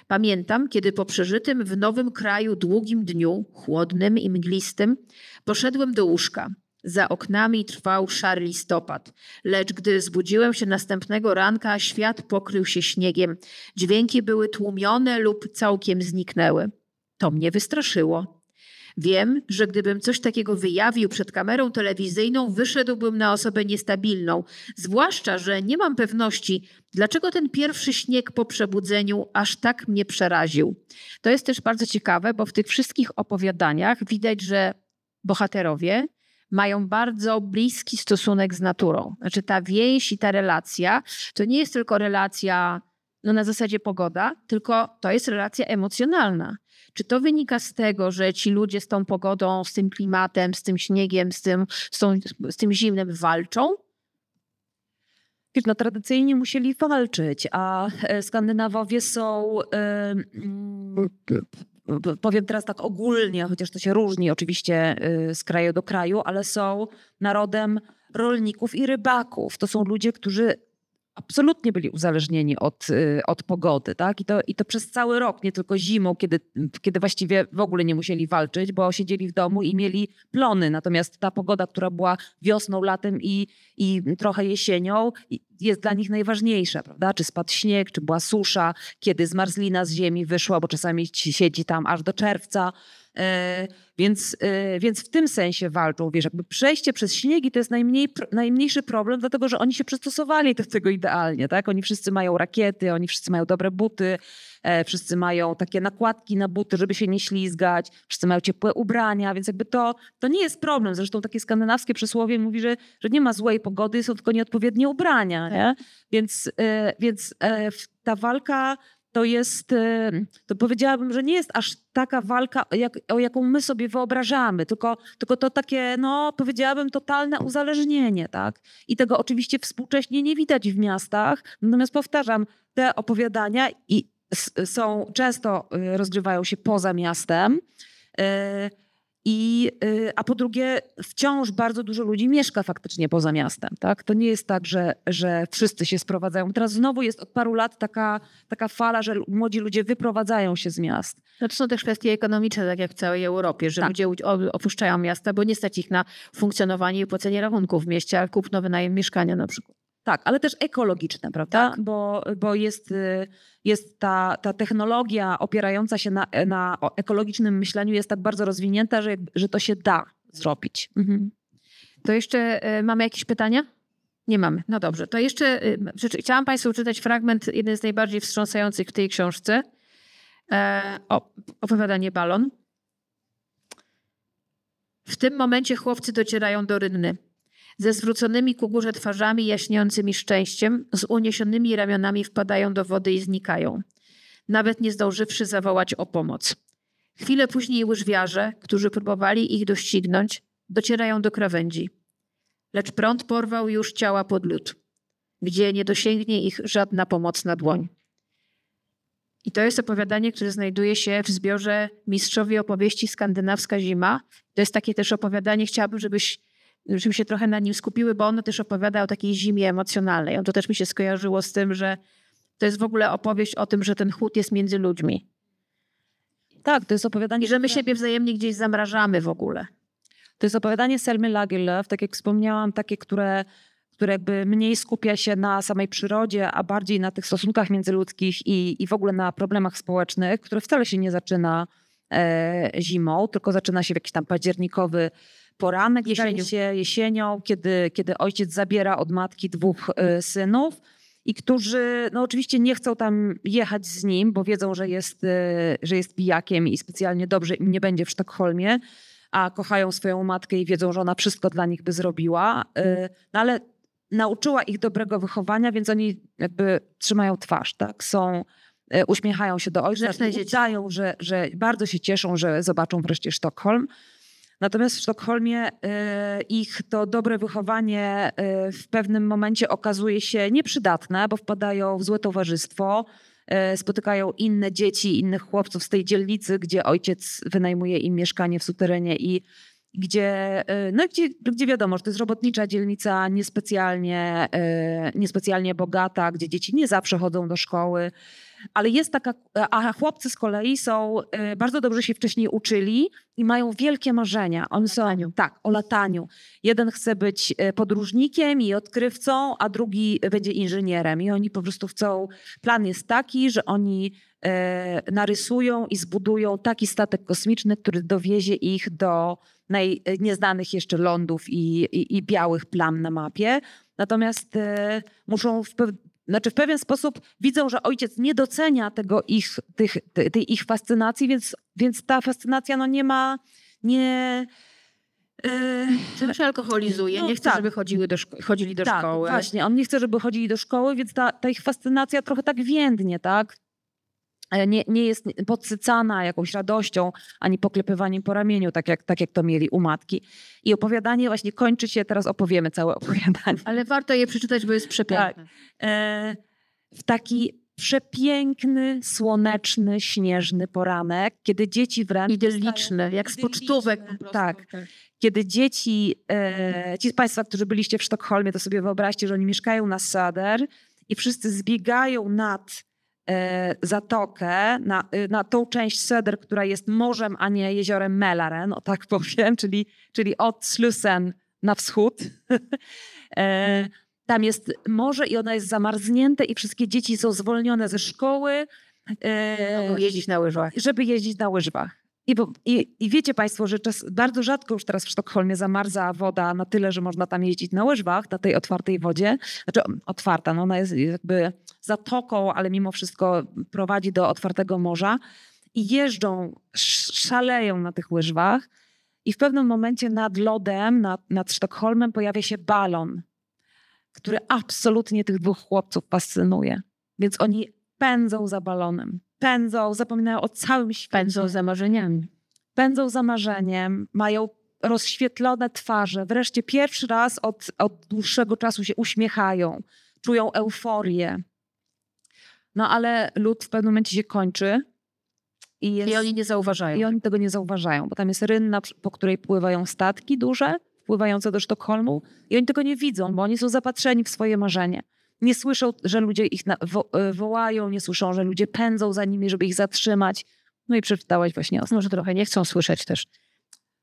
Pamiętam, kiedy po przeżytym w nowym kraju długim dniu, chłodnym i mglistym, poszedłem do łóżka. Za oknami trwał szary listopad, lecz gdy zbudziłem się następnego ranka, świat pokrył się śniegiem. Dźwięki były tłumione lub całkiem zniknęły. To mnie wystraszyło. Wiem, że gdybym coś takiego wyjawił przed kamerą telewizyjną, wyszedłbym na osobę niestabilną, zwłaszcza, że nie mam pewności, dlaczego ten pierwszy śnieg po przebudzeniu aż tak mnie przeraził. To jest też bardzo ciekawe, bo w tych wszystkich opowiadaniach widać, że bohaterowie mają bardzo bliski stosunek z naturą. Znaczy ta więź i ta relacja to nie jest tylko relacja no, na zasadzie pogoda, tylko to jest relacja emocjonalna. Czy to wynika z tego, że ci ludzie z tą pogodą, z tym klimatem, z tym śniegiem, z tym, z tą, z tym zimnem walczą? No, tradycyjnie musieli walczyć, a e, Skandynawowie są, p- powiem teraz tak ogólnie, chociaż to się różni oczywiście e, z kraju do kraju, ale są narodem rolników i rybaków. To są ludzie, którzy absolutnie byli uzależnieni od, y, od pogody, tak? I to, I to przez cały rok, nie tylko zimą, kiedy, kiedy właściwie w ogóle nie musieli walczyć, bo siedzieli w domu i mieli plony. Natomiast ta pogoda, która była wiosną, latem i, i trochę jesienią, jest dla nich najważniejsza, prawda? Czy spadł śnieg, czy była susza, kiedy zmarzlina z ziemi wyszła, bo czasami siedzi tam aż do czerwca. E, więc, e, więc w tym sensie walczą. Wiesz, jakby przejście przez śniegi to jest najmniej, najmniejszy problem, dlatego że oni się przystosowali do tego idealnie. Tak? Oni wszyscy mają rakiety, oni wszyscy mają dobre buty, e, wszyscy mają takie nakładki na buty, żeby się nie ślizgać, wszyscy mają ciepłe ubrania, więc jakby to, to nie jest problem. Zresztą takie skandynawskie przysłowie mówi, że, że nie ma złej pogody, są tylko nieodpowiednie ubrania. Nie? Więc, więc ta walka to jest, e, to powiedziałabym, że nie jest aż taka walka, jak, o jaką my sobie wyobrażamy, tylko, tylko to takie, no powiedziałabym, totalne uzależnienie, tak? I tego oczywiście współcześnie nie widać w miastach, natomiast powtarzam, te opowiadania i są, często y, rozgrywają się poza miastem, y, i, y, a po drugie, wciąż bardzo dużo ludzi mieszka faktycznie poza miastem. Tak? To nie jest tak, że, że wszyscy się sprowadzają. Teraz znowu jest od paru lat taka, taka fala, że młodzi ludzie wyprowadzają się z miast. No to są też kwestie ekonomiczne, tak jak w całej Europie, że Tak. ludzie opuszczają miasta, bo nie stać ich na funkcjonowanie i płacenie rachunków w mieście, a kupno wynajem mieszkania na przykład. Tak, ale też ekologiczne, prawda? Bo, bo jest, y, jest ta, ta technologia opierająca się na, na o- ekologicznym myśleniu jest tak bardzo rozwinięta, że, że to się da zrobić. Mhm. To jeszcze e, mamy jakieś pytania? Nie mamy. No dobrze. To jeszcze e, przeczy- chciałam Państwu przeczytać fragment, jeden z najbardziej wstrząsających w tej książce. E, o, opowiadanie Balon. W tym momencie chłopcy docierają do rynny. Ze zwróconymi ku górze twarzami jaśniejącymi szczęściem, z uniesionymi ramionami wpadają do wody i znikają. Nawet nie zdążywszy zawołać o pomoc. Chwilę później łyżwiarze, którzy próbowali ich doścignąć, docierają do krawędzi. Lecz prąd porwał już ciała pod lód, gdzie nie dosięgnie ich żadna pomocna dłoń. I to jest opowiadanie, które znajduje się w zbiorze Mistrzowie opowieści Skandynawska Zima. To jest takie też opowiadanie, chciałabym, żebyś, żebyśmy się trochę na nim skupiły, bo ono też opowiada o takiej zimie emocjonalnej. On to też mi się skojarzyło z tym, że to jest w ogóle opowieść o tym, że ten chłód jest między ludźmi. Tak, to jest opowiadanie. I że my siebie wzajemnie gdzieś zamrażamy w ogóle. To jest opowiadanie Selmy Lagerlöf, tak jak wspomniałam, takie, które, które jakby mniej skupia się na samej przyrodzie, a bardziej na tych stosunkach międzyludzkich i, i w ogóle na problemach społecznych, które wcale się nie zaczyna e, zimą, tylko zaczyna się w jakiś tam październikowy poranek, Jesienią. jesienią, się jesienią kiedy, kiedy ojciec zabiera od matki dwóch e, synów. I którzy, no oczywiście nie chcą tam jechać z nim, bo wiedzą, że jest, e, że jest pijakiem i specjalnie dobrze im nie będzie w Sztokholmie a kochają swoją matkę i wiedzą, że ona wszystko dla nich by zrobiła. Y, No ale nauczyła ich dobrego wychowania, więc oni jakby trzymają twarz, tak? Są, y, uśmiechają się do ojca, udają, że, że bardzo się cieszą, że zobaczą wreszcie Sztokholm. Natomiast w Sztokholmie y, ich to dobre wychowanie y, w pewnym momencie okazuje się nieprzydatne, bo wpadają w złe towarzystwo, y, spotykają inne dzieci, innych chłopców z tej dzielnicy, gdzie ojciec wynajmuje im mieszkanie w suterenie i gdzie, no, gdzie, gdzie wiadomo, że to jest robotnicza dzielnica, niespecjalnie, niespecjalnie bogata, gdzie dzieci nie zawsze chodzą do szkoły. Ale jest taka, a chłopcy z kolei są, y, bardzo dobrze się wcześniej uczyli i mają wielkie marzenia. Oni są, tak, o lataniu. Jeden chce być y, podróżnikiem i odkrywcą, a drugi będzie inżynierem. I oni po prostu chcą, plan jest taki, że oni y, narysują i zbudują taki statek kosmiczny, który dowiezie ich do nieznanych jeszcze lądów i, i, i białych plam na mapie. Natomiast muszą w, znaczy w pewien sposób widzą, że ojciec nie docenia tego ich, tych, tej, ich fascynacji, więc, więc ta fascynacja no nie ma, nie... y, Czy się alkoholizuje, No nie chce, tak. żeby chodziły do chodzili do tak, szkoły. właśnie. On nie chce, żeby chodzili do szkoły, więc ta, ta ich fascynacja trochę tak więdnie, tak? Nie, nie jest podsycana jakąś radością, ani poklepywaniem po ramieniu, tak jak, tak jak to mieli u matki. I opowiadanie właśnie kończy się, teraz opowiemy całe *laughs* opowiadanie. Ale warto je przeczytać, bo jest przepiękne. E, w taki przepiękny, słoneczny, śnieżny poranek, kiedy dzieci wręcz... Idylliczne, jak z pocztówek. po prostu. Tak. Kiedy dzieci, e, ci z Państwa, którzy byliście w Sztokholmie, to sobie wyobraźcie, że oni mieszkają na Söder i wszyscy zbiegają nad zatokę, na, e, na tą część Söder, która jest morzem, a nie jeziorem Mälaren, o tak *laughs* powiem, czyli, czyli od Slusen na wschód. *laughs* e, tam jest morze i ono jest zamarznięte i wszystkie dzieci są zwolnione ze szkoły, e, Mogą jeździć na łyżwach. żeby jeździć na łyżwach. I, i, I wiecie Państwo, że czas, bardzo rzadko już teraz w Sztokholmie zamarza woda na tyle, że można tam jeździć na łyżwach, na tej otwartej wodzie. Znaczy otwarta, no ona jest jakby zatoką, ale mimo wszystko prowadzi do otwartego morza. I jeżdżą, sz- szaleją na tych łyżwach. I w pewnym momencie nad lodem, nad, nad Sztokholmem pojawia się balon, który absolutnie tych dwóch chłopców fascynuje. Więc oni pędzą za balonem. Pędzą, zapominają o całym świecie Pędzą za marzeniami. pędzą za marzeniem, mają rozświetlone twarze. Wreszcie pierwszy raz od, od dłuższego czasu się uśmiechają, czują euforię. No ale lód w pewnym momencie się kończy i, jest, I oni nie zauważają. i oni tego nie zauważają, bo tam jest rynna, po której pływają statki duże, wpływające do Sztokholmu i oni tego nie widzą, bo oni są zapatrzeni w swoje marzenie. Nie słyszą, że ludzie ich wo, e, wołają, nie słyszą, że ludzie pędzą za nimi, żeby ich zatrzymać. No i przeczytałaś właśnie o Może trochę nie chcą słyszeć też.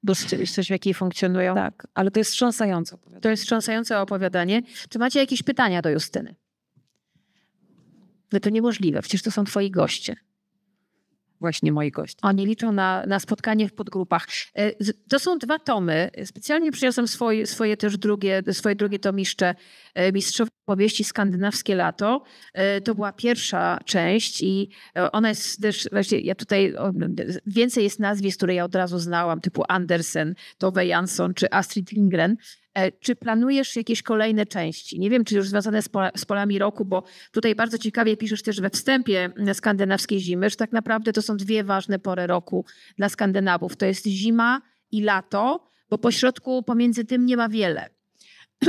Bo rzeczywistość, w jakiej funkcjonują. Tak, ale to jest wstrząsające opowiadanie. To jest wstrząsające opowiadanie. Czy macie jakieś pytania do Justyny? No to niemożliwe, przecież to są twoi goście. Właśnie moi goście. Oni liczą na, na spotkanie w podgrupach. E, To są dwa tomy. Specjalnie przyniosłem swoje, swoje też drugie, swoje drugie tomiszcze e, Mistrzowie Powieści Skandynawskie Lato. E, To była pierwsza część i ona jest też, właśnie ja tutaj więcej jest nazwisk, które ja od razu znałam, typu Andersen, Tove Jansson czy Astrid Lindgren. E, Czy planujesz jakieś kolejne części? Nie wiem, czy już związane z, pola, z polami roku, bo tutaj bardzo ciekawie piszesz też we wstępie skandynawskiej zimy, że tak naprawdę to są dwie ważne pory roku dla Skandynawów. To jest zima i lato, bo pośrodku pomiędzy tym nie ma wiele. *clears throat*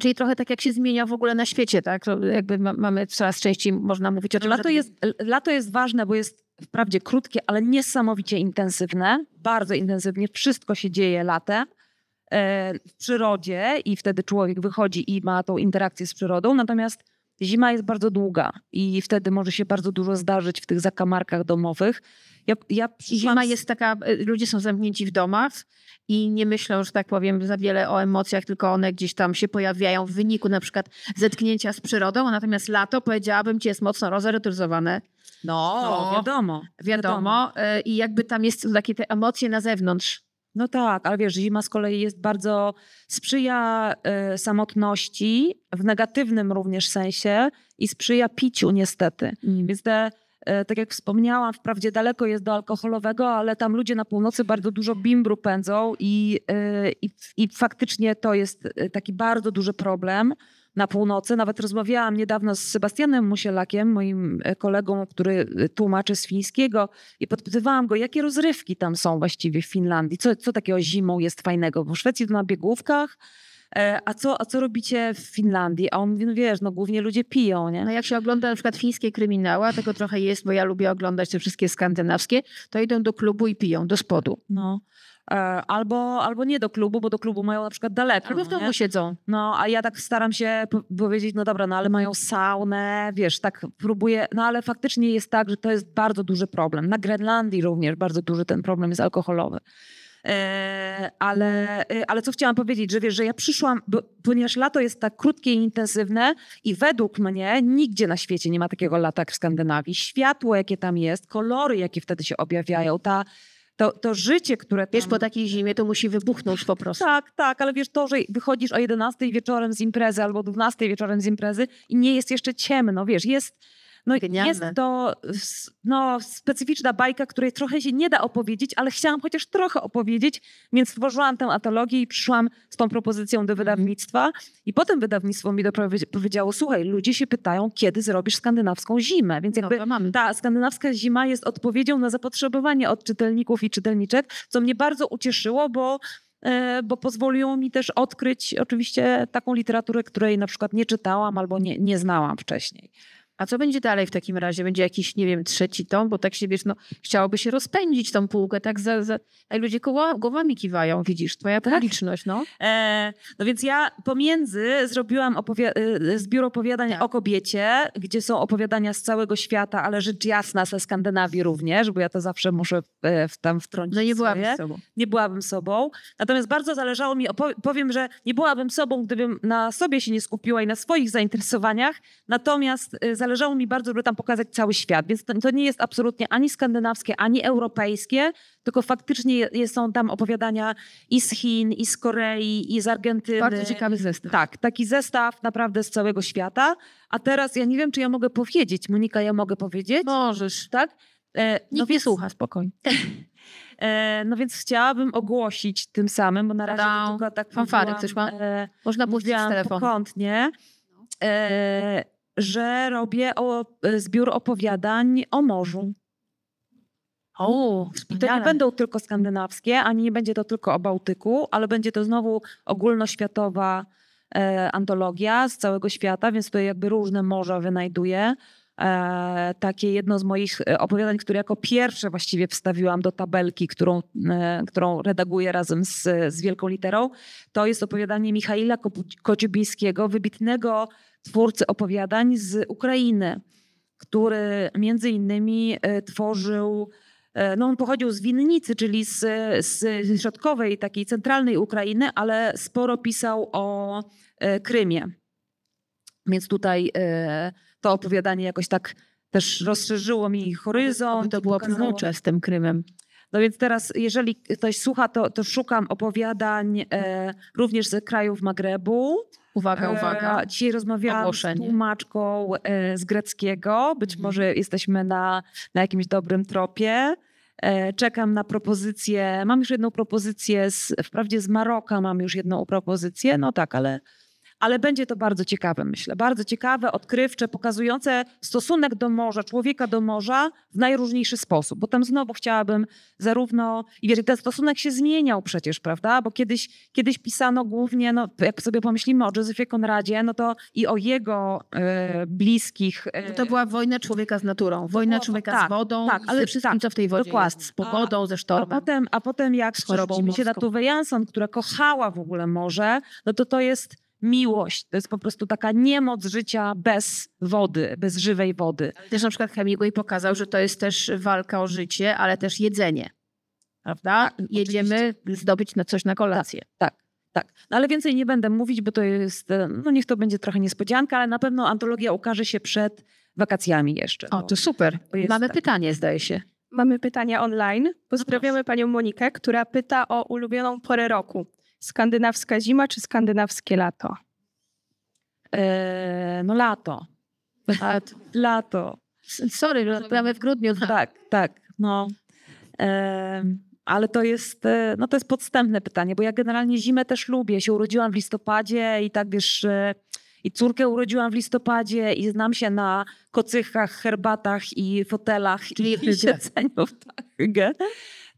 Czyli trochę tak jak się zmienia w ogóle na świecie, tak? To Jakby ma, mamy coraz częściej, można mówić o tym, Lato że- jest, lato jest ważne, bo jest wprawdzie krótkie, ale niesamowicie intensywne. Bardzo intensywnie. Wszystko się dzieje latem w przyrodzie i wtedy człowiek wychodzi i ma tą interakcję z przyrodą. Natomiast zima jest bardzo długa i wtedy może się bardzo dużo zdarzyć w tych zakamarkach domowych. Ja, ja Zima z- jest taka, y, ludzie są zamknięci w domach i nie myślą, że tak powiem, za wiele o emocjach, tylko one gdzieś tam się pojawiają w wyniku na przykład zetknięcia z przyrodą, natomiast lato, powiedziałabym ci, jest mocno rozertyzowane. No, No. wiadomo. Wiadomo. y, I jakby tam jest takie te emocje na zewnątrz. No tak, ale wiesz, zima z kolei jest bardzo, sprzyja e, samotności w negatywnym również sensie i sprzyja piciu niestety. Więc te, e, tak jak wspomniałam, wprawdzie daleko jest do alkoholowego, ale tam ludzie na północy bardzo dużo bimbru pędzą i, e, i, faktycznie to jest e, taki bardzo duży problem na północy. Nawet rozmawiałam niedawno z Sebastianem Musielakiem, moim e, kolegą, który e, tłumaczy z fińskiego i podpytywałam go, jakie rozrywki tam są właściwie w Finlandii, co, co takiego zimą jest fajnego, bo w Szwecji to na biegówkach, e, a co, a co robicie w Finlandii? A on mówi, no wiesz, no głównie ludzie piją, nie? No jak się ogląda na przykład fińskie kryminały, a tego trochę jest, bo ja lubię oglądać te wszystkie skandynawskie, to idą do klubu i piją, do spodu. No. E, Albo, albo nie do klubu, bo do klubu mają na przykład daleko. Albo w no nie? domu siedzą. No, a ja tak staram się po- powiedzieć, no dobra, no ale mają saunę, wiesz, tak próbuję, no ale faktycznie jest tak, że to jest bardzo duży problem. Na Grenlandii również bardzo duży ten problem jest alkoholowy. E, ale, e, ale co chciałam powiedzieć, że wiesz, że ja przyszłam, bo, ponieważ lato jest tak krótkie i intensywne i według mnie nigdzie na świecie nie ma takiego lata jak w Skandynawii. Światło, jakie tam jest, kolory, jakie wtedy się objawiają, ta, to, to życie, które tam... Wiesz, po takiej zimie to musi wybuchnąć po prostu. Tak, tak, ale wiesz to, że wychodzisz o 11 wieczorem z imprezy albo o 12 wieczorem z imprezy i nie jest jeszcze ciemno, wiesz, jest, no, Genialne. jest to no, specyficzna bajka, której trochę się nie da opowiedzieć, ale chciałam chociaż trochę opowiedzieć, więc stworzyłam tę antologię i przyszłam z tą propozycją Mhm. do wydawnictwa i potem wydawnictwo mi powiedziało, słuchaj, ludzie się pytają, kiedy zrobisz skandynawską zimę, więc jakby mamy. ta skandynawska zima jest odpowiedzią na zapotrzebowanie od czytelników i czytelniczek, co mnie bardzo ucieszyło, bo, e, bo pozwoliło mi też odkryć oczywiście taką literaturę, której na przykład nie czytałam albo nie, nie znałam wcześniej. A co będzie dalej w takim razie? Będzie jakiś, nie wiem, trzeci tom, bo tak się, wiesz, no, chciałoby się rozpędzić tą półkę, tak za, za... Ludzie koła, głowami kiwają, widzisz, twoja Tak. publiczność, no. E, no więc ja pomiędzy zrobiłam opowi- e, zbiór opowiadań Tak. o kobiecie, gdzie są opowiadania z całego świata, ale rzecz jasna ze Skandynawii również, bo ja to zawsze muszę e, w, tam wtrącić No nie byłabym swoje. tobą. nie byłabym sobą. Natomiast bardzo zależało mi, powiem, że nie byłabym sobą, gdybym na sobie się nie skupiła i na swoich zainteresowaniach. Natomiast y, zależało mi bardzo, żeby tam pokazać cały świat, więc to, to nie jest absolutnie ani skandynawskie, ani europejskie, tylko faktycznie są tam opowiadania i z Chin, i z Korei, i z Argentyny. Bardzo ciekawy zestaw. Tak, taki zestaw naprawdę z całego świata. A teraz ja nie wiem, czy ja mogę powiedzieć. Monika, ja mogę powiedzieć? Możesz. tak? E, Nikt no nie słucha, spokojnie. *laughs* e, no więc chciałabym ogłosić tym samym, bo na razie tylko tak Fanfary ktoś ma? E, Można puścić telefon. pokątnie, e, że robię o, e, zbiór opowiadań o morzu. O, I to nie będą tylko skandynawskie, ani nie będzie to tylko o Bałtyku, ale będzie to znowu ogólnoświatowa e, antologia z całego świata, więc tutaj jakby różne morza wynajduję. E, takie jedno z moich e, opowiadań, które jako pierwsze właściwie wstawiłam do tabelki, którą, e, którą redaguję razem z, z wielką literą, to jest opowiadanie Michaila Kociubińskiego, wybitnego twórcy opowiadań z Ukrainy, który między innymi e, tworzył E, No on pochodził z Winnicy, czyli z, z środkowej, takiej centralnej Ukrainy, ale sporo pisał o e, Krymie. Więc tutaj to opowiadanie jakoś tak też rozszerzyło mi horyzont. To było prorocze z tym Krymem. No więc teraz, jeżeli ktoś słucha, to, to szukam opowiadań e, również ze krajów Magrebu. Uwaga, uwaga. E, Dzisiaj rozmawiałam z tłumaczką e, z greckiego. Być Mhm. może jesteśmy na, na jakimś dobrym tropie. E, Czekam na propozycję. Mam już jedną propozycję, z, wprawdzie z Maroka mam już jedną propozycję. No tak, ale, ale będzie to bardzo ciekawe, myślę. Bardzo ciekawe, odkrywcze, pokazujące stosunek do morza, człowieka do morza w najróżniejszy sposób. Bo tam znowu chciałabym zarówno... I wiecie, ten stosunek się zmieniał przecież, prawda? Bo kiedyś, kiedyś pisano głównie, no, jak sobie pomyślimy o Józefie Konradzie, no to i o jego e, bliskich... e, No to była wojna człowieka z naturą, wojna było- człowieka tak, z wodą, tak, ze ale wszystkim, tak, co w tej wodzie dokładnie. jest, z pogodą, ze A sztormem. potem, a potem jak Z chorobą się na. Tuwę Jansson, która kochała w ogóle morze, no to to jest miłość. To jest po prostu taka niemoc życia bez wody, bez żywej wody. Też na przykład Hemingway pokazał, że to jest też walka o życie, ale też jedzenie. Prawda? Jedziemy zdobyć na coś na kolację. Tak, tak. No ale więcej nie będę mówić, bo to jest, e, no niech to będzie trochę niespodzianka, ale na pewno antologia ukaże się przed wakacjami jeszcze. O, bo- to super. Mamy tak. pytanie, zdaje się. Mamy pytania online. Pozdrawiamy panią Monikę, która pyta o ulubioną porę roku. Skandynawska zima czy skandynawskie lato? E, no lato. *laughs* Lato. sorry, rozmawiamy w grudniu. *laughs* Tak, tak. No. Em, ale to jest, e, no to jest podstępne pytanie, bo ja generalnie zimę też lubię. Się urodziłam w listopadzie i tak wiesz, e, i córkę urodziłam w listopadzie i znam się na kocychach, herbatach i fotelach Czyli i *laughs* siedzeniu tak, hygge.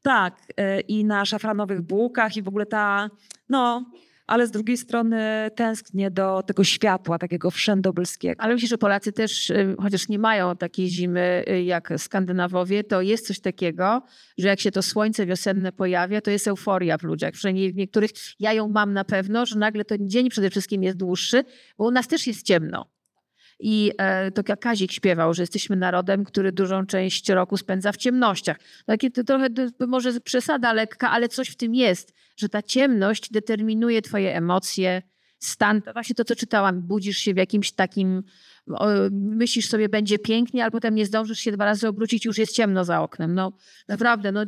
Tak, e, i na szafranowych bułkach i w ogóle ta, no, ale z drugiej strony tęsknię do tego światła, takiego wszędobylskiego. Ale myślę, że Polacy też, y, chociaż nie mają takiej zimy y, jak Skandynawowie, to jest coś takiego, że jak się to słońce wiosenne pojawia, to jest euforia w ludziach. Przynajmniej w niektórych, ja ją mam na pewno, że nagle ten dzień przede wszystkim jest dłuższy, bo u nas też jest ciemno. I e, to jak Kazik śpiewał, że jesteśmy narodem, który dużą część roku spędza w ciemnościach. Takie to trochę może przesada lekka, ale coś w tym jest, że ta ciemność determinuje twoje emocje, stan. Właśnie to, co czytałam, budzisz się w jakimś takim, myślisz sobie, będzie pięknie, ale potem nie zdążysz się dwa razy obrócić, już jest ciemno za oknem. No naprawdę, no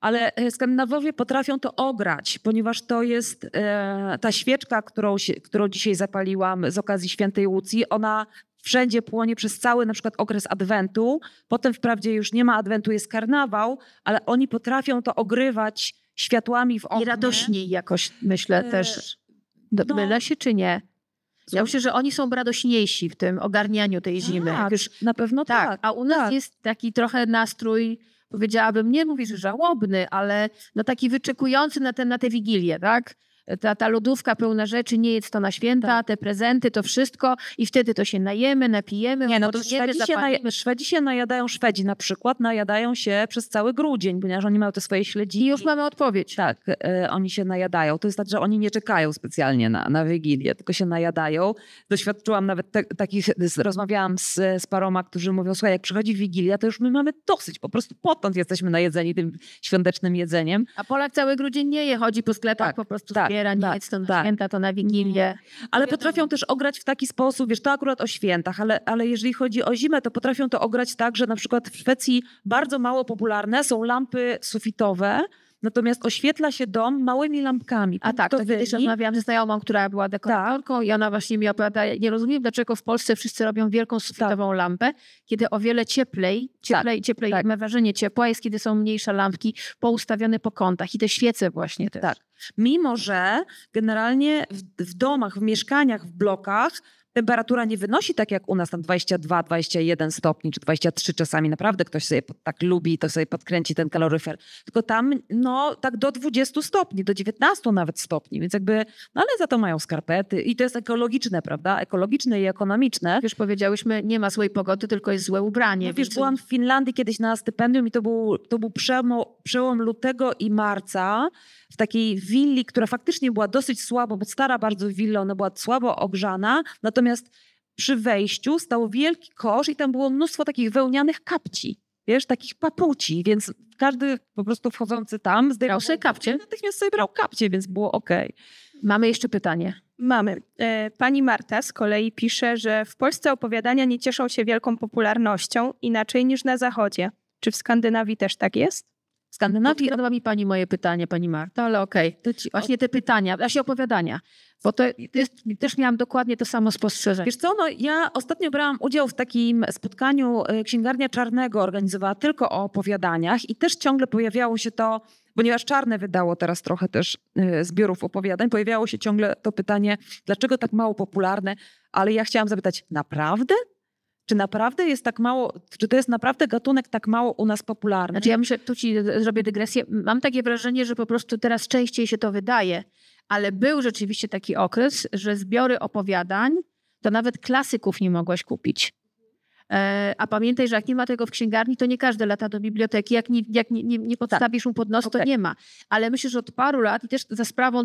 Ale e, Skandynawowie potrafią to ograć, ponieważ to jest e, ta świeczka, którą, się, którą dzisiaj zapaliłam z okazji świętej Łucji, ona wszędzie płonie przez cały na przykład okres Adwentu. Potem wprawdzie już nie ma Adwentu, jest karnawał, ale oni potrafią to ogrywać światłami w oknie. i radośniej jakoś, myślę, E, też. Do, no. Mylę się, czy nie? Ja myślę, że oni są radośniejsi w tym ogarnianiu tej zimy. Tak, już na pewno Tak, tak. a u nas tak. jest taki trochę nastrój, powiedziałabym, nie mówię, że żałobny, ale no taki wyczekujący na, ten, na tę wigilię, tak? Ta, ta lodówka pełna rzeczy, nie jest to na święta, Tak. te prezenty, to wszystko i wtedy to się najemy, napijemy, Nie, no to Szwedzi się, naj, Szwedzi się najadają, Szwedzi na przykład najadają się przez cały grudzień, ponieważ oni mają te swoje śledziki. I już mamy odpowiedź. Tak, e, oni się najadają. To jest tak, że oni nie czekają specjalnie na, na Wigilię, tylko się najadają. Doświadczyłam nawet te, takich, rozmawiałam z, z paroma, którzy mówią, słuchaj, jak przychodzi Wigilia, to już my mamy dosyć, po prostu potąd jesteśmy najedzeni tym świątecznym jedzeniem. A Polak cały grudzień nie je, chodzi po sklepach, Tak, po prostu tak. Premiera, nie tak, jest to na tak. święta, to na Wigilię. Ale potrafią też ograć w taki sposób, wiesz, to akurat o świętach, ale, ale jeżeli chodzi o zimę, to potrafią to ograć tak, że na przykład w Szwecji bardzo mało popularne są lampy sufitowe, natomiast oświetla się dom małymi lampkami. A tak, to kiedyś rozmawiałam ze znajomą, która była dekoratorką i ona właśnie mi opowiada, nie rozumiem, dlaczego w Polsce wszyscy robią wielką sufitową lampę, kiedy o wiele cieplej, cieplej, cieplej tak. ma wrażenie ciepła jest, kiedy są mniejsze lampki poustawione po kątach i te świece właśnie też. Tak. Mimo, że generalnie w, w domach, w mieszkaniach, w blokach temperatura nie wynosi tak jak u nas tam 22, 21 stopni czy 23 czasami. Naprawdę ktoś sobie tak lubi, to sobie podkręci ten kaloryfer. Tylko tam no tak do 20 stopni, do 19 nawet stopni. Więc jakby, no ale za to mają skarpety i to jest ekologiczne, prawda? Ekologiczne i ekonomiczne. Już powiedziałyśmy, nie ma złej pogody, tylko jest złe ubranie. No wiesz, więc- byłam w Finlandii kiedyś na stypendium i to był, to był przełom, przełom lutego i marca w takiej willi, która faktycznie była dosyć słabo, bo stara bardzo willa, ona była słabo ogrzana, natomiast przy wejściu stał wielki kosz i tam było mnóstwo takich wełnianych kapci, wiesz, takich papuci, więc każdy po prostu wchodzący tam zdejmował sobie kapcie? natychmiast sobie brał kapcie, więc było okej. Mamy jeszcze pytanie. Mamy. E, Pani Marta z kolei pisze, że w Polsce opowiadania nie cieszą się wielką popularnością, inaczej niż na Zachodzie. Czy w Skandynawii też tak jest? Skandynawii Podoba mi pani moje pytanie, pani Marta, ale okej. ci Właśnie te pytania, właśnie opowiadania. Bo to jest, też miałam dokładnie to samo spostrzeżenie. Wiesz co, no ja ostatnio brałam udział w takim spotkaniu, e, Księgarnia Czarnego organizowała tylko o opowiadaniach i też ciągle pojawiało się to, ponieważ Czarne wydało teraz trochę też e, zbiorów opowiadań, pojawiało się ciągle to pytanie, dlaczego tak mało popularne, ale ja chciałam zapytać, naprawdę? Czy naprawdę jest tak mało, czy to jest naprawdę gatunek tak mało u nas popularny? Znaczy ja myślę, tu ci zrobię dygresję. Mam takie wrażenie, że po prostu teraz częściej się to wydaje, ale był rzeczywiście taki okres, że zbiory opowiadań to nawet klasyków nie mogłaś kupić. E, a pamiętaj, że jak nie ma tego w księgarni, to nie każdy lata do biblioteki. Jak nie, jak nie, nie, nie podstawisz mu pod nos, to Okej. nie ma. Ale myślę, że od paru lat i też za sprawą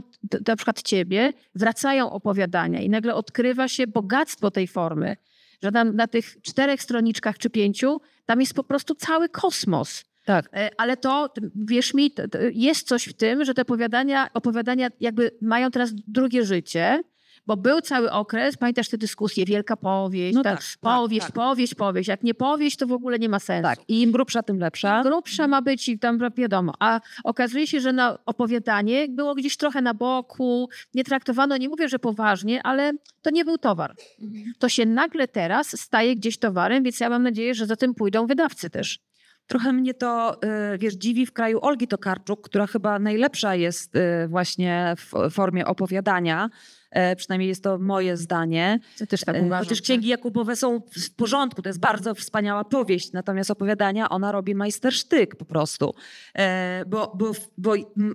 na przykład ciebie wracają opowiadania i nagle odkrywa się bogactwo tej formy. Że tam na tych czterech stroniczkach czy pięciu tam jest po prostu cały kosmos. tak. E, Ale to, wierz mi, jest coś w tym, że te opowiadania, opowiadania jakby mają teraz drugie życie, bo był cały okres, pamiętasz te dyskusje, wielka powieść, No tak, tak, tak, powieść, tak. powieść, powieść. Jak nie powieść, to w ogóle nie ma sensu. Tak, i im grubsza, tym lepsza. Grubsza ma być i tam wiadomo. A okazuje się, że na opowiadanie było gdzieś trochę na boku, nie traktowano, nie mówię, że poważnie, ale to nie był towar. To się nagle teraz staje gdzieś towarem, więc ja mam nadzieję, że za tym pójdą wydawcy też. Trochę mnie to, y, wiesz, dziwi w kraju Olgi Tokarczuk, która chyba najlepsza jest y, właśnie w formie opowiadania. E, Przynajmniej jest to moje zdanie. Ja też tak E, uważam. Chociaż księgi Jakubowe są w porządku, to jest bardzo wspaniała powieść, natomiast opowiadania ona robi majstersztyk po prostu. E, Bo, bo, bo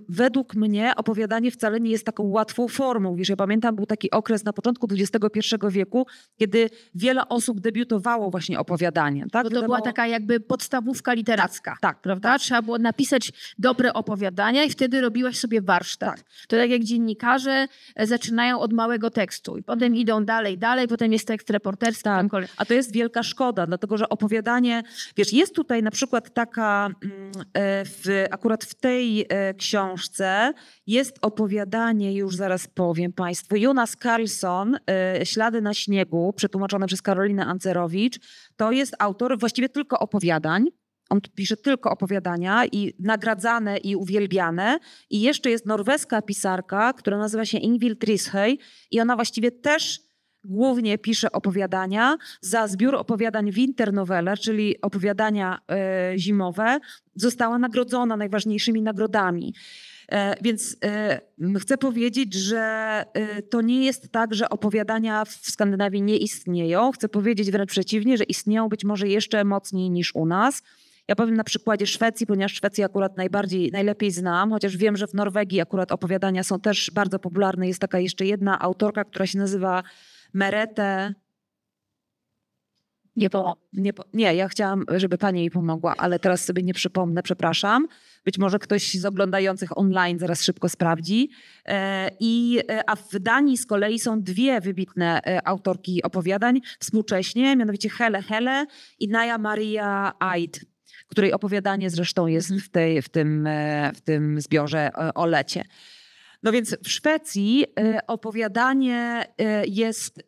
według mnie opowiadanie wcale nie jest taką łatwą formą. Wiesz, ja pamiętam, był taki okres na początku XXI wieku, kiedy wiele osób debiutowało właśnie opowiadaniem. Tak? Bo to była Wydawało- taka jakby podstawówka literacka. tak, Prawda? Trzeba było napisać dobre opowiadania i wtedy robiłaś sobie warsztat. To tak jak dziennikarze zaczynają od małego tekstu i potem idą dalej, dalej, potem jest tekst reporterski. Tak. kolej. A to jest wielka szkoda, dlatego że opowiadanie, wiesz, jest tutaj na przykład taka, mm, e, w, akurat w tej e, książce jest opowiadanie, już zaraz powiem Państwu, Jonas Carlson, e, Ślady na śniegu, przetłumaczone przez Karolinę Ancerowicz. To jest autor właściwie tylko opowiadań. On pisze tylko opowiadania i nagradzane i uwielbiane. I jeszcze jest norweska pisarka, która nazywa się Ingvild Trishøy i ona właściwie też głównie pisze opowiadania. Za zbiór opowiadań Winternovelle, czyli opowiadania e, zimowe, została nagrodzona najważniejszymi nagrodami. E, Więc m, chcę powiedzieć, że e, to nie jest tak, że opowiadania w Skandynawii nie istnieją. Chcę powiedzieć wręcz przeciwnie, że istnieją być może jeszcze mocniej niż u nas. Ja powiem na przykładzie Szwecji, ponieważ Szwecję akurat najbardziej, najlepiej znam, chociaż wiem, że w Norwegii akurat opowiadania są też bardzo popularne. Jest taka jeszcze jedna autorka, która się nazywa Merete. Nie było. Nie, po- nie, ja chciałam, żeby pani mi pomogła, ale teraz sobie nie przypomnę, przepraszam. Być może ktoś z oglądających online zaraz szybko sprawdzi. E, I, e, a w Danii z kolei są dwie wybitne e, autorki opowiadań współcześnie, mianowicie Hele Hele i Naja Maria Eid, której opowiadanie zresztą jest w, tej, w, tym, e, w tym zbiorze e, o lecie. No więc w Szwecji e, opowiadanie e, jest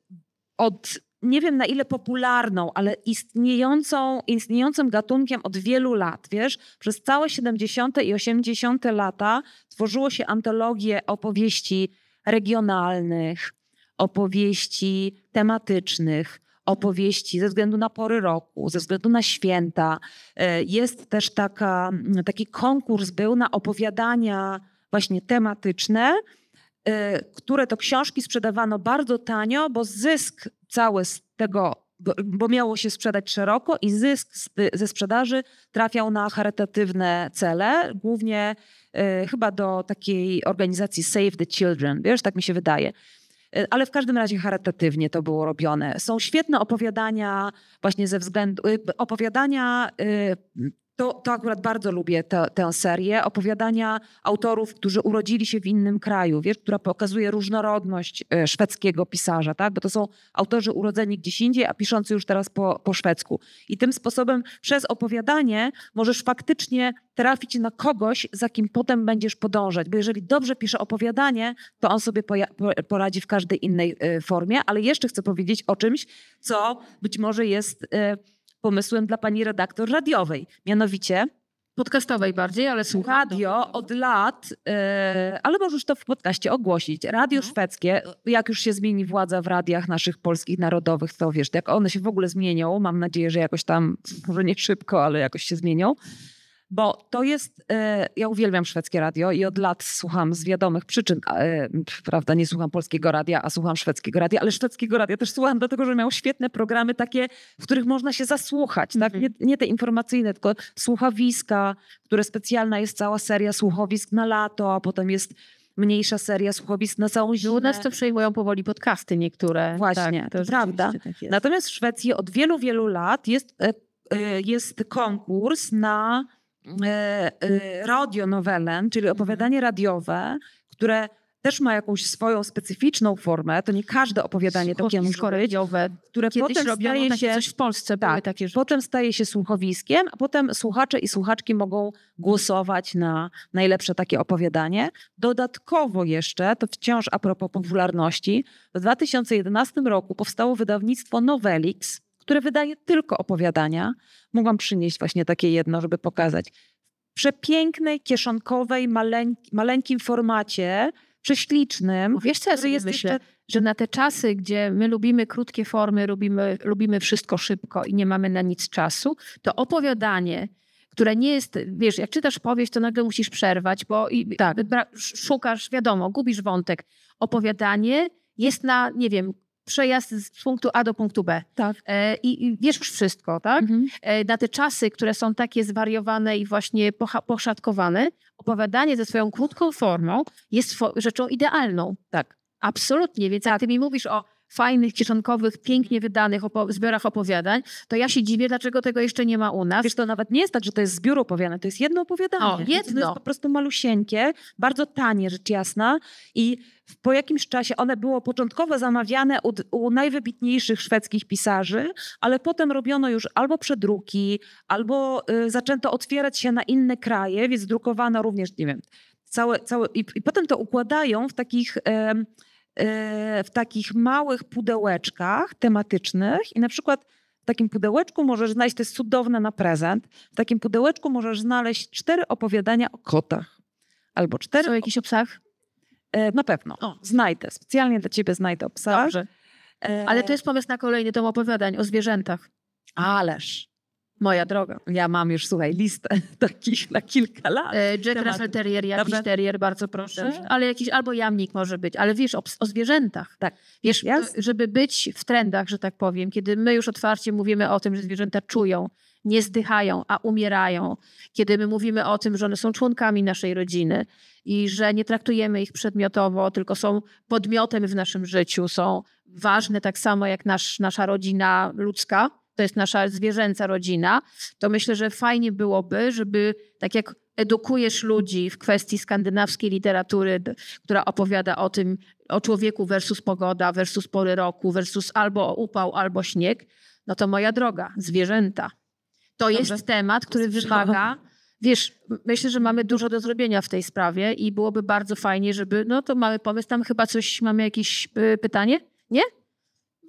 od, nie wiem na ile popularną, ale istniejącą, istniejącym gatunkiem od wielu lat, wiesz? Przez całe 70. i 80. lata tworzyło się antologie opowieści regionalnych, opowieści tematycznych, opowieści ze względu na pory roku, ze względu na święta. E, Jest też taka, taki konkurs był na opowiadania właśnie tematyczne, y, które to książki sprzedawano bardzo tanio, bo zysk cały z tego, bo, miało się sprzedać szeroko i zysk ze sprzedaży trafiał na charytatywne cele, głównie y, chyba do takiej organizacji Save the Children, wiesz, tak mi się wydaje. Y, Ale w każdym razie charytatywnie to było robione. Są świetne opowiadania właśnie ze względu, y, opowiadania y, to, to akurat bardzo lubię tę, tę serię. Opowiadania autorów, którzy urodzili się w innym kraju, wiesz, która pokazuje różnorodność e, szwedzkiego pisarza, tak? Bo to są autorzy urodzeni gdzieś indziej, a piszący już teraz po, po szwedzku. I tym sposobem przez opowiadanie możesz faktycznie trafić na kogoś, za kim potem będziesz podążać. Bo jeżeli dobrze pisze opowiadanie, to on sobie poradzi w każdej innej e, formie. Ale jeszcze chcę powiedzieć o czymś, co być może jest e, pomysłem dla pani redaktor radiowej. Mianowicie Podcastowej bardziej, ale słucham. radio od lat, e, ale możesz to w podcaście ogłosić. Radio szwedzkie, jak już się zmieni władza w radiach naszych polskich narodowych, to wiesz, jak one się w ogóle zmienią, mam nadzieję, że jakoś tam, może nie szybko, ale jakoś się zmienią. Bo to jest, e, ja uwielbiam szwedzkie radio i od lat słucham z wiadomych przyczyn, e, prawda, nie słucham polskiego radia, a słucham szwedzkiego radia, ale szwedzkiego radia też słucham dlatego, że miał świetne programy takie, w których można się zasłuchać, tak? nie, nie te informacyjne, tylko słuchowiska, które specjalna jest cała seria słuchowisk na lato, a potem jest mniejsza seria słuchowisk na całą U zimę. nas to przejmują powoli podcasty niektóre. Właśnie, tak, to rzeczywiście prawda. Tak. Natomiast w Szwecji od wielu, wielu lat jest, e, jest konkurs na radionowelen, czyli opowiadanie radiowe, które też ma jakąś swoją specyficzną formę. To nie każde opowiadanie takie może być, które Kiedyś potem staje się coś w Polsce, tak, takie rzeczy. potem staje się słuchowiskiem, a potem słuchacze i słuchaczki mogą głosować na najlepsze takie opowiadanie. Dodatkowo jeszcze, to wciąż a propos popularności, w 2011 roku powstało wydawnictwo Novelix, które wydaje tylko opowiadania. Mogłam przynieść właśnie takie jedno, żeby pokazać. W przepięknej, kieszonkowej, maleńk- maleńkim formacie, prześlicznym. Bo wiesz co ja sobie jest myślę? jeszcze- Że na te czasy, gdzie my lubimy krótkie formy, lubimy, lubimy wszystko szybko i nie mamy na nic czasu, to opowiadanie, które nie jest, wiesz, jak czytasz powieść, to nagle musisz przerwać, bo i, Tak. szukasz, wiadomo, gubisz wątek. Opowiadanie jest na, nie wiem, przejazd z punktu A do punktu B. Tak. E, i, I wiesz już wszystko, tak? Mhm. e, na te czasy, które są takie zwariowane i właśnie pocha- poszatkowane, opowiadanie ze swoją krótką formą jest fo- rzeczą idealną. Tak. Absolutnie. Więc jak ty mi mówisz o fajnych, kieszonkowych, pięknie wydanych opo- zbiorach opowiadań, to ja się dziwię, dlaczego tego jeszcze nie ma u nas. Wiesz, to nawet nie jest tak, że to jest zbiór opowiadań, to jest jedno opowiadanie. O, Więc To jedno. jest po prostu malusieńkie, bardzo tanie, rzecz jasna. I po jakimś czasie one było początkowo zamawiane u, u najwybitniejszych szwedzkich pisarzy, ale potem robiono już albo przedruki, albo y, zaczęto otwierać się na inne kraje, więc drukowano również, nie wiem, całe, całe i, i potem to układają w takich... e, w takich małych pudełeczkach tematycznych i na przykład w takim pudełeczku możesz znaleźć, to jest cudowne na prezent, w takim pudełeczku możesz znaleźć cztery opowiadania o kotach. Albo cztery. Są jakiś o psach? E, na pewno. O. Znajdę. Specjalnie dla ciebie znajdę o psach. Dobrze. E, Ale to jest pomysł na kolejny tom opowiadań o zwierzętach. Ależ. Moja droga. Ja mam już, słuchaj, listę *laughs* takich na kilka lat. E, Jack Tematy. Russell Terrier, jakiś Dobrze. terrier, bardzo proszę. Dobrze. Ale jakiś albo jamnik może być. Ale wiesz, o, o zwierzętach. Tak. Wiesz, żeby być w trendach, że tak powiem, kiedy my już otwarcie mówimy o tym, że zwierzęta czują, nie zdychają, a umierają, kiedy my mówimy o tym, że one są członkami naszej rodziny i że nie traktujemy ich przedmiotowo, tylko są podmiotem w naszym życiu, są ważne tak samo jak nasz, nasza rodzina ludzka, to jest nasza zwierzęca rodzina, to myślę, że fajnie byłoby, żeby tak jak edukujesz ludzi w kwestii skandynawskiej literatury, która opowiada o tym, o człowieku versus pogoda, versus pory roku, versus albo upał, albo śnieg, no to moja droga, zwierzęta. To jest temat, który wymaga Wiesz, myślę, że mamy dużo do zrobienia w tej sprawie i byłoby bardzo fajnie, żeby, no to mamy pomysł, tam chyba coś, mamy jakieś y, pytanie? Nie?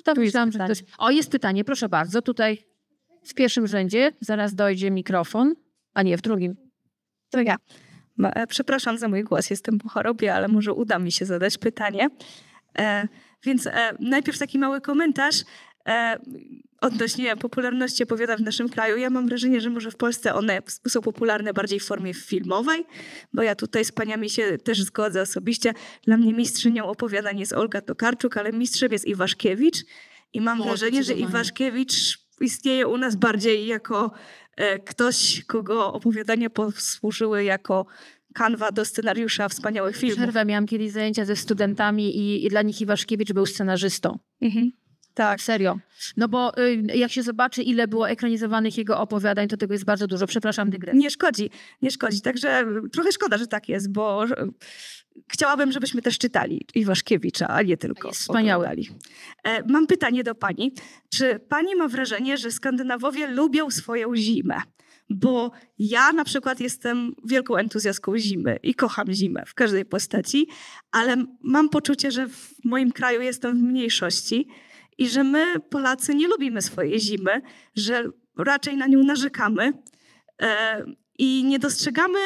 Tam myślałam, że ktoś... O, jest pytanie, proszę bardzo, tutaj w pierwszym rzędzie, zaraz dojdzie mikrofon, a nie, w drugim. To ja. E, Przepraszam za mój głos, jestem po chorobie, ale może uda mi się zadać pytanie. E, więc e, najpierw taki mały komentarz e, odnośnie popularności opowiadań w naszym kraju. Ja mam wrażenie, że może w Polsce one są popularne bardziej w formie filmowej, bo ja tutaj z paniami się też zgodzę osobiście. Dla mnie mistrzynią opowiadań jest Olga Tokarczuk, ale mistrzem jest Iwaszkiewicz. I mam wrażenie, że. Iwaszkiewicz istnieje u nas bardziej jako e, ktoś, kogo opowiadania posłużyły jako kanwa do scenariusza wspaniałych filmów. Przerwę, miałam kiedyś zajęcia ze studentami i, i dla nich Iwaszkiewicz był scenarzystą. Mhm. Tak. Serio. No bo y, jak się zobaczy, ile było ekranizowanych jego opowiadań, to tego jest bardzo dużo. Przepraszam, dygresję. Nie szkodzi, nie szkodzi. Także trochę szkoda, że tak jest, bo że- chciałabym, żebyśmy też czytali Iwaszkiewicza, a nie tylko Jest wspaniały. oglądali. E, Mam pytanie do pani. Czy pani ma wrażenie, że Skandynawowie lubią swoją zimę? Bo ja na przykład jestem wielką entuzjastką zimy i kocham zimę w każdej postaci, ale mam poczucie, że w moim kraju jestem w mniejszości i że my, Polacy, nie lubimy swojej zimy, że raczej na nią narzekamy e, i nie dostrzegamy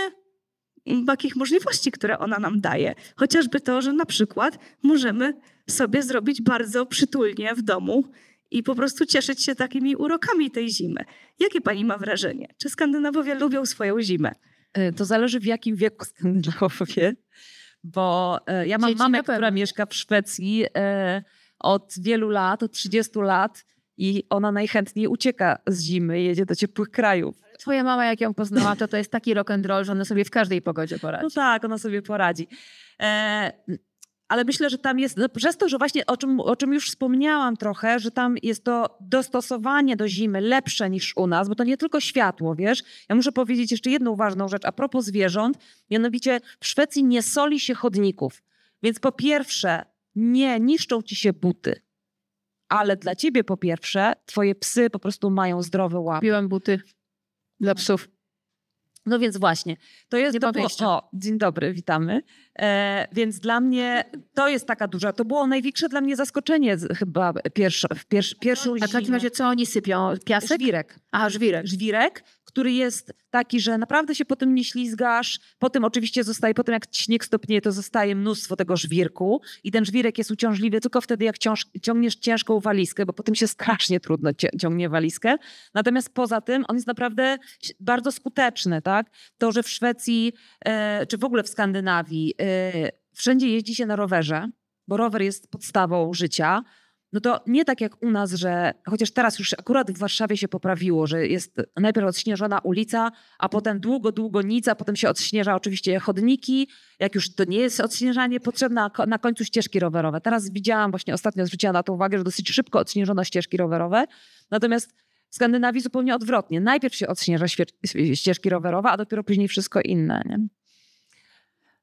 takich możliwości, które ona nam daje. Chociażby to, że na przykład możemy sobie zrobić bardzo przytulnie w domu i po prostu cieszyć się takimi urokami tej zimy. Jakie pani ma wrażenie? Czy Skandynawowie lubią swoją zimę? E, To zależy w jakim wieku *laughs* Skandynawowie, bo e, ja mam Dzieci mamę, która mieszka w Szwecji od wielu lat, od 30 lat i ona najchętniej ucieka z zimy, jedzie do ciepłych krajów. Twoja mama, jak ją poznała, to to jest taki rock and roll, że ona sobie w każdej pogodzie poradzi. No tak, ona sobie poradzi. E, ale myślę, że tam jest, no, przez to, że właśnie o czym, o czym już wspomniałam trochę, że tam jest to dostosowanie do zimy lepsze niż u nas, bo to nie tylko światło, wiesz. Ja muszę powiedzieć jeszcze jedną ważną rzecz a propos zwierząt, mianowicie w Szwecji nie soli się chodników. Więc po pierwsze, nie niszczą ci się buty. Ale dla ciebie po pierwsze, twoje psy po prostu mają zdrowe łapy. Kupiłam buty dla psów. No więc właśnie, to jest Nie to było. O, dzień dobry, witamy. E, więc dla mnie to jest taka duża, to było największe dla mnie zaskoczenie z, chyba pierwszo, w pierwszą A w takim razie co oni sypią? Piasek? Żwirek. Aha, żwirek. Żwirek, który jest taki, że naprawdę się po tym nie ślizgasz. Potem oczywiście zostaje, potem jak śnieg stopnieje, to zostaje mnóstwo tego żwirku. I ten żwirek jest uciążliwy tylko wtedy, jak ciąż, ciągniesz ciężką walizkę, bo potem się strasznie trudno ciągnie walizkę. Natomiast poza tym on jest naprawdę bardzo skuteczny, tak? To, że w Szwecji, e, czy w ogóle w Skandynawii, e, wszędzie jeździ się na rowerze, bo rower jest podstawą życia, no to nie tak jak u nas, że chociaż teraz już akurat w Warszawie się poprawiło, że jest najpierw odśnieżona ulica, a potem długo, długo nic, a potem się odśnieża oczywiście chodniki. Jak już to nie jest odśnieżanie potrzebne, na końcu ścieżki rowerowe. Teraz widziałam, właśnie ostatnio zwróciłam na to uwagę, że dosyć szybko odśnieżono ścieżki rowerowe. Natomiast w Skandynawii zupełnie odwrotnie. Najpierw się odśnieża ścieżki rowerowe, a dopiero później wszystko inne. Nie?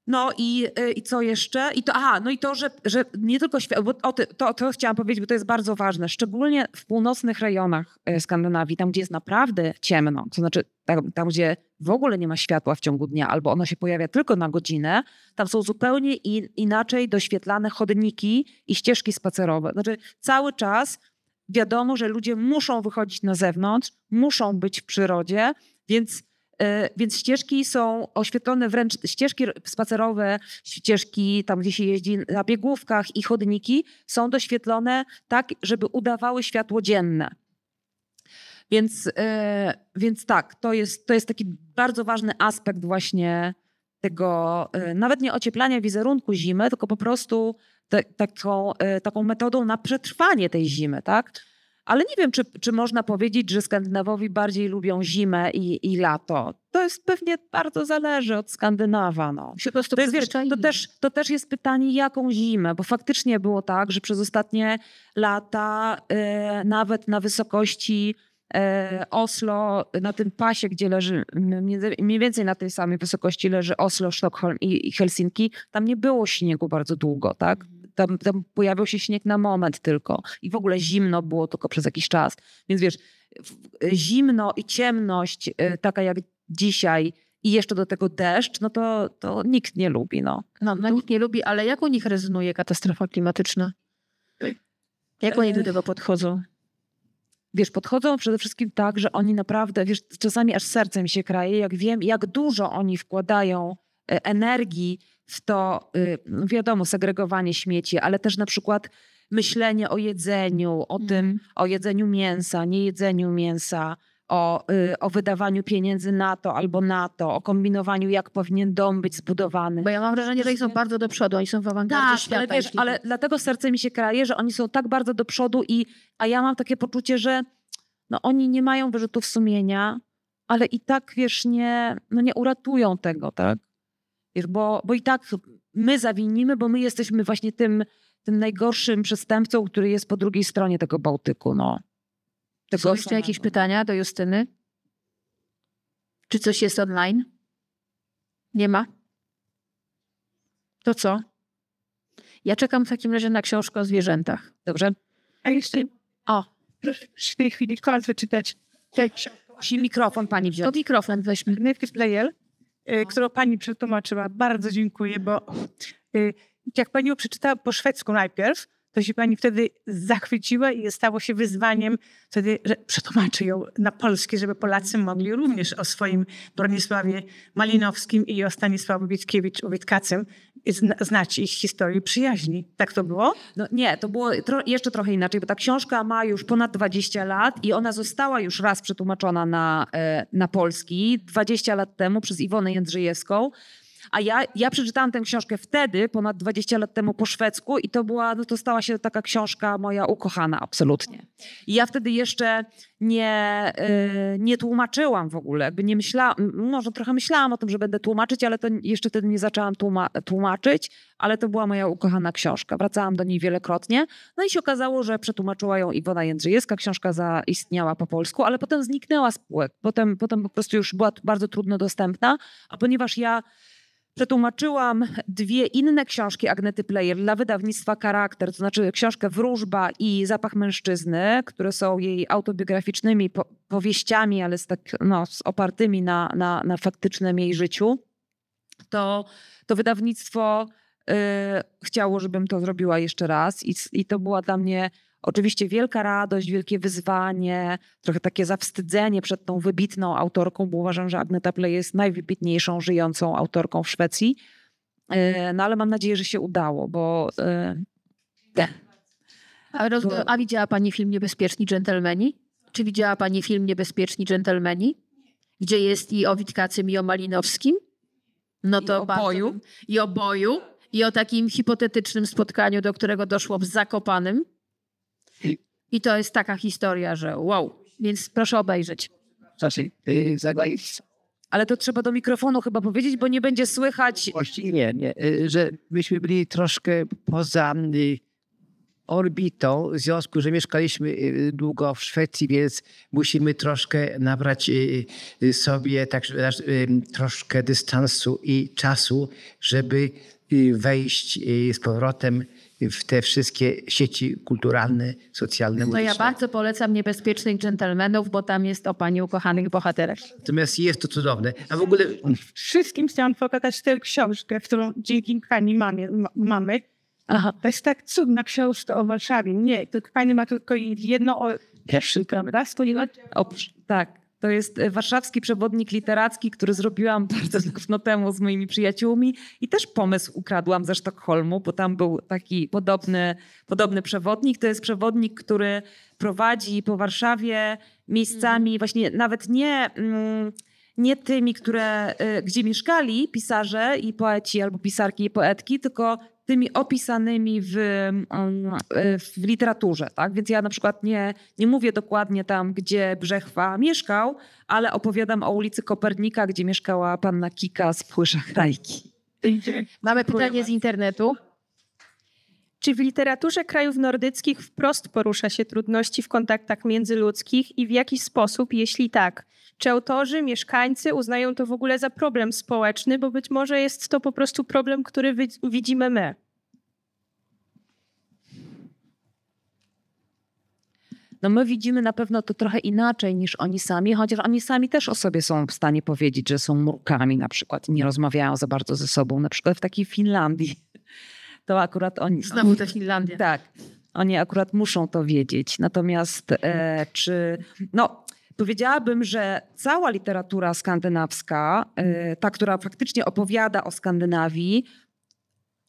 No i, y, i co jeszcze? I to, aha, no i to, że, że nie tylko świat, bo o ty, to, to chciałam powiedzieć, bo to jest bardzo ważne, szczególnie w północnych rejonach y, Skandynawii, tam gdzie jest naprawdę ciemno, to znaczy tam, tam gdzie w ogóle nie ma światła w ciągu dnia, albo ono się pojawia tylko na godzinę, tam są zupełnie in, inaczej doświetlane chodniki i ścieżki spacerowe. Znaczy cały czas wiadomo, że ludzie muszą wychodzić na zewnątrz, muszą być w przyrodzie, więc Więc ścieżki są oświetlone wręcz, ścieżki spacerowe, ścieżki tam, gdzie się jeździ na biegówkach i chodniki są doświetlone tak, żeby udawały światło dzienne. Więc, e, więc tak, to jest, to jest taki bardzo ważny aspekt właśnie tego, e, nawet nie ocieplania wizerunku zimy, tylko po prostu te, taką, e, taką metodą na przetrwanie tej zimy, tak? Ale nie wiem, czy, czy można powiedzieć, że Skandynawowie bardziej lubią zimę i, i lato. To jest pewnie bardzo zależy od Skandynawa. No. Się po prostu To, jest, wiesz, to, też, to też jest pytanie, jaką zimę, bo faktycznie było tak, że przez ostatnie lata e, nawet na wysokości e, Oslo, na tym pasie, gdzie leży, mniej więcej na tej samej wysokości leży Oslo, Sztokholm i, i Helsinki, tam nie było śniegu bardzo długo, tak? Tam, tam pojawił się śnieg na moment tylko i w ogóle zimno było tylko przez jakiś czas. Więc wiesz, zimno i ciemność, e, taka jak dzisiaj i jeszcze do tego deszcz, no to, to nikt nie lubi. No. No, no nikt nie lubi, ale jak u nich rezonuje katastrofa klimatyczna? Jak oni do tego podchodzą? Wiesz, podchodzą przede wszystkim tak, że oni naprawdę, wiesz, czasami aż serce mi się kraje, jak wiem, jak dużo oni wkładają e, energii w to, y, wiadomo, segregowanie śmieci, ale też na przykład myślenie o jedzeniu, o tym, Mhm. o jedzeniu mięsa, nie jedzeniu mięsa, o, y, o wydawaniu pieniędzy na to albo na to, o kombinowaniu, jak powinien dom być zbudowany. Bo ja mam wrażenie, że oni są bardzo do przodu, oni są w awangardzie Tak, świata. ale wiesz, ale dlatego serce mi się kraje, że oni są tak bardzo do przodu i, a ja mam takie poczucie, że no oni nie mają wyrzutów sumienia, ale i tak, wiesz, nie, no nie uratują tego, tak? Wiesz, bo, bo i tak my zawinimy, bo my jesteśmy właśnie tym, tym najgorszym przestępcą, który jest po drugiej stronie tego Bałtyku, no. Tego Są jeszcze jakieś pytania do Justyny? Czy coś jest online? Nie ma? To co? Ja czekam w takim razie na książkę o zwierzętach. Dobrze? A jeszcze O, proszę w tej chwili kończę czytać tę książkę. Mikrofon pani to wziąć. mikrofon weźmy. Player, y, którą pani przetłumaczyła. Bardzo dziękuję, bo y, jak pani ją przeczytała po szwedzku najpierw, to się pani wtedy zachwyciła i stało się wyzwaniem wtedy, że przetłumaczy ją na polski, żeby Polacy mogli również o swoim Bronisławie Malinowskim i o Stanisławie Witkiewicz, Witkacym znać ich historię przyjaźni. Tak to było? No nie, to było tro, jeszcze trochę inaczej, bo ta książka ma już ponad 20 lat i ona została już raz przetłumaczona na, e, na polski 20 lat temu przez Iwonę Jędrzejewską. A ja, ja przeczytałam tę książkę wtedy, ponad 20 lat temu po szwedzku i to była, no to stała się taka książka moja ukochana, absolutnie. I ja wtedy jeszcze nie, e, nie tłumaczyłam w ogóle, jakby nie myślałam, może trochę myślałam o tym, że będę tłumaczyć, ale to jeszcze wtedy nie zaczęłam tłuma- tłumaczyć, ale to była moja ukochana książka. Wracałam do niej wielokrotnie. No i się okazało, że przetłumaczyła ją Iwona Jędrzejewska. Książka zaistniała po polsku, ale potem zniknęła z półek. Potem, potem po prostu już była bardzo trudno dostępna, a ponieważ ja przetłumaczyłam dwie inne książki Agnety Player dla wydawnictwa Charakter, to znaczy książkę Wróżba i Zapach Mężczyzny, które są jej autobiograficznymi po powieściami, ale z, tak, no, z opartymi na, na, na faktycznym jej życiu, to, to wydawnictwo y, chciało, żebym to zrobiła jeszcze raz i, i to była dla mnie oczywiście wielka radość, wielkie wyzwanie, trochę takie zawstydzenie przed tą wybitną autorką, bo uważam, że Agneta Play jest najwybitniejszą żyjącą autorką w Szwecji. Y, No ale mam nadzieję, że się udało, bo y, A, roz, Bo- a widziała pani film Niebezpieczni Dżentelmeni? Czy widziała pani film Niebezpieczni Dżentelmeni? Gdzie jest i o Witkacym, i o Malinowskim? No I to o bardzo boju. I o boju. I o takim hipotetycznym spotkaniu, do którego doszło w Zakopanym. I to jest taka historia, że wow. Więc proszę obejrzeć. ale to trzeba do mikrofonu chyba powiedzieć, bo nie będzie słychać. Właściwie nie, y, że myśmy byli troszkę poza y, orbitą, w związku, że mieszkaliśmy y, długo w Szwecji, więc musimy troszkę nabrać y, y, sobie tak, y, troszkę dystansu i czasu, żeby y, wejść y, z powrotem w te wszystkie sieci kulturalne, socjalne. No ja bardzo polecam Niebezpiecznych Dżentelmenów, bo tam jest o pani ukochanych bohaterach. Natomiast jest to cudowne. A w ogóle Wszystkim chciałam pokazać tę książkę, którą dzięki pani mamie, ma, mamy. Aha. To jest tak cudna książka o Warszawie. Nie, to pani ma tylko jedno o pierwszy, prawda? Stoję O, tak. To jest e, warszawski przewodnik literacki, który zrobiłam *laughs* bardzo dawno temu z moimi przyjaciółmi i też pomysł ukradłam ze Sztokholmu, bo tam był taki podobny, podobny przewodnik. To jest przewodnik, który prowadzi po Warszawie miejscami właśnie nawet nie, mm, nie tymi, które, y, gdzie mieszkali pisarze i poeci albo pisarki i poetki, tylko tymi opisanymi w, w literaturze. Tak? Więc ja na przykład nie, nie mówię dokładnie tam, gdzie Brzechwa mieszkał, ale opowiadam o ulicy Kopernika, gdzie mieszkała panna Kika z Płysza Hrajki. Mamy pytanie z internetu. Czy w literaturze krajów nordyckich wprost porusza się trudności w kontaktach międzyludzkich i w jaki sposób, jeśli tak? Czy autorzy, mieszkańcy uznają to w ogóle za problem społeczny, bo być może jest to po prostu problem, który wi- widzimy my? No my widzimy na pewno to trochę inaczej niż oni sami, chociaż oni sami też o sobie są w stanie powiedzieć, że są murkami na przykład i nie rozmawiają za bardzo ze sobą. Na przykład w takiej Finlandii. *laughs* To akurat oni... Znowu ta Finlandia. Tak. Oni akurat muszą to wiedzieć. Natomiast e, czy... No, powiedziałabym, że cała literatura skandynawska, e, ta, która faktycznie opowiada o Skandynawii,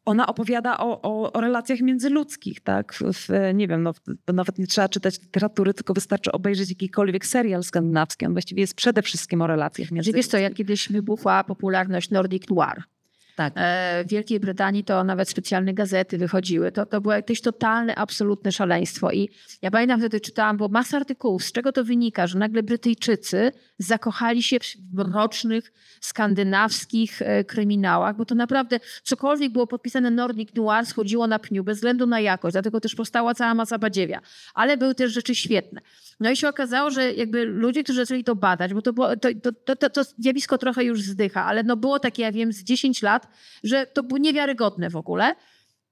ona opowiada o, o, o relacjach międzyludzkich, tak? W, nie wiem, no, nawet nie trzeba czytać literatury, tylko wystarczy obejrzeć jakikolwiek serial skandynawski. On właściwie jest przede wszystkim o relacjach Że wiesz międzyludzkich. co, jak kiedyś wybuchła popularność Nordic Noir, Tak. e, w Wielkiej Brytanii to nawet specjalne gazety wychodziły. To, to było jakieś totalne, absolutne szaleństwo. I ja pamiętam wtedy czytałam, bo masa artykułów, z czego to wynika, że nagle Brytyjczycy zakochali się w mrocznych, skandynawskich e, kryminałach, bo to naprawdę cokolwiek było podpisane Nordic Noir schodziło na pniu, bez względu na jakość, dlatego też powstała cała masa badziewia. Ale były też rzeczy świetne. No i się okazało, że jakby ludzie, którzy zaczęli to badać, bo to, było, to, to, to, to, zjawisko trochę już zdycha, ale no było takie, ja wiem, z 10 lat, że to było niewiarygodne w ogóle.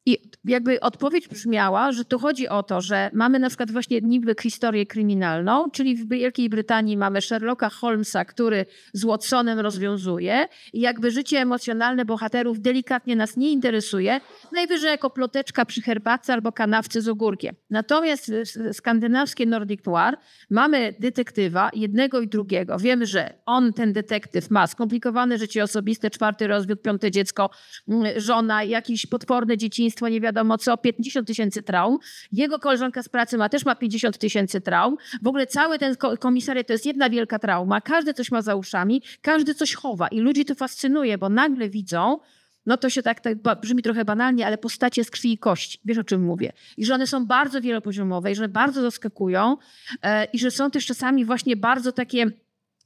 I jakby odpowiedź brzmiała, że tu chodzi o to, że mamy na przykład właśnie niby historię kryminalną, czyli w Wielkiej Brytanii mamy Sherlocka Holmesa, który z Watsonem rozwiązuje i jakby życie emocjonalne bohaterów delikatnie nas nie interesuje, najwyżej jako ploteczka przy herbatce albo kanawce z ogórkiem. Natomiast skandynawskie Nordic Noir mamy detektywa jednego i drugiego. Wiemy, że on, ten detektyw ma skomplikowane życie osobiste, czwarty rozwiód, piąte dziecko, mm, żona, jakieś potworne dzieciństwo, nie wiadomo co, 50 tysięcy traum. Jego koleżanka z pracy ma też ma 50 tysięcy traum. W ogóle cały ten ko- komisariat to jest jedna wielka trauma. Każdy coś ma za uszami, każdy coś chowa i ludzi to fascynuje, bo nagle widzą, no to się tak, tak brzmi trochę banalnie, ale postacie z krwi i kości. Wiesz o czym mówię? I że one są bardzo wielopoziomowe, i że bardzo zaskakują e, i że są też czasami właśnie bardzo takie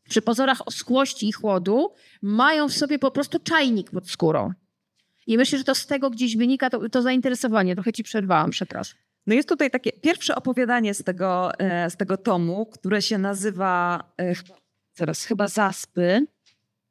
przy pozorach oschłości i chłodu mają w sobie po prostu czajnik pod skórą. I myślę, że to z tego gdzieś wynika to, to zainteresowanie. Trochę ci przerwałam, przepraszam. No jest tutaj takie pierwsze opowiadanie z tego, e, z tego tomu, które się nazywa e, zaraz chyba Zaspy.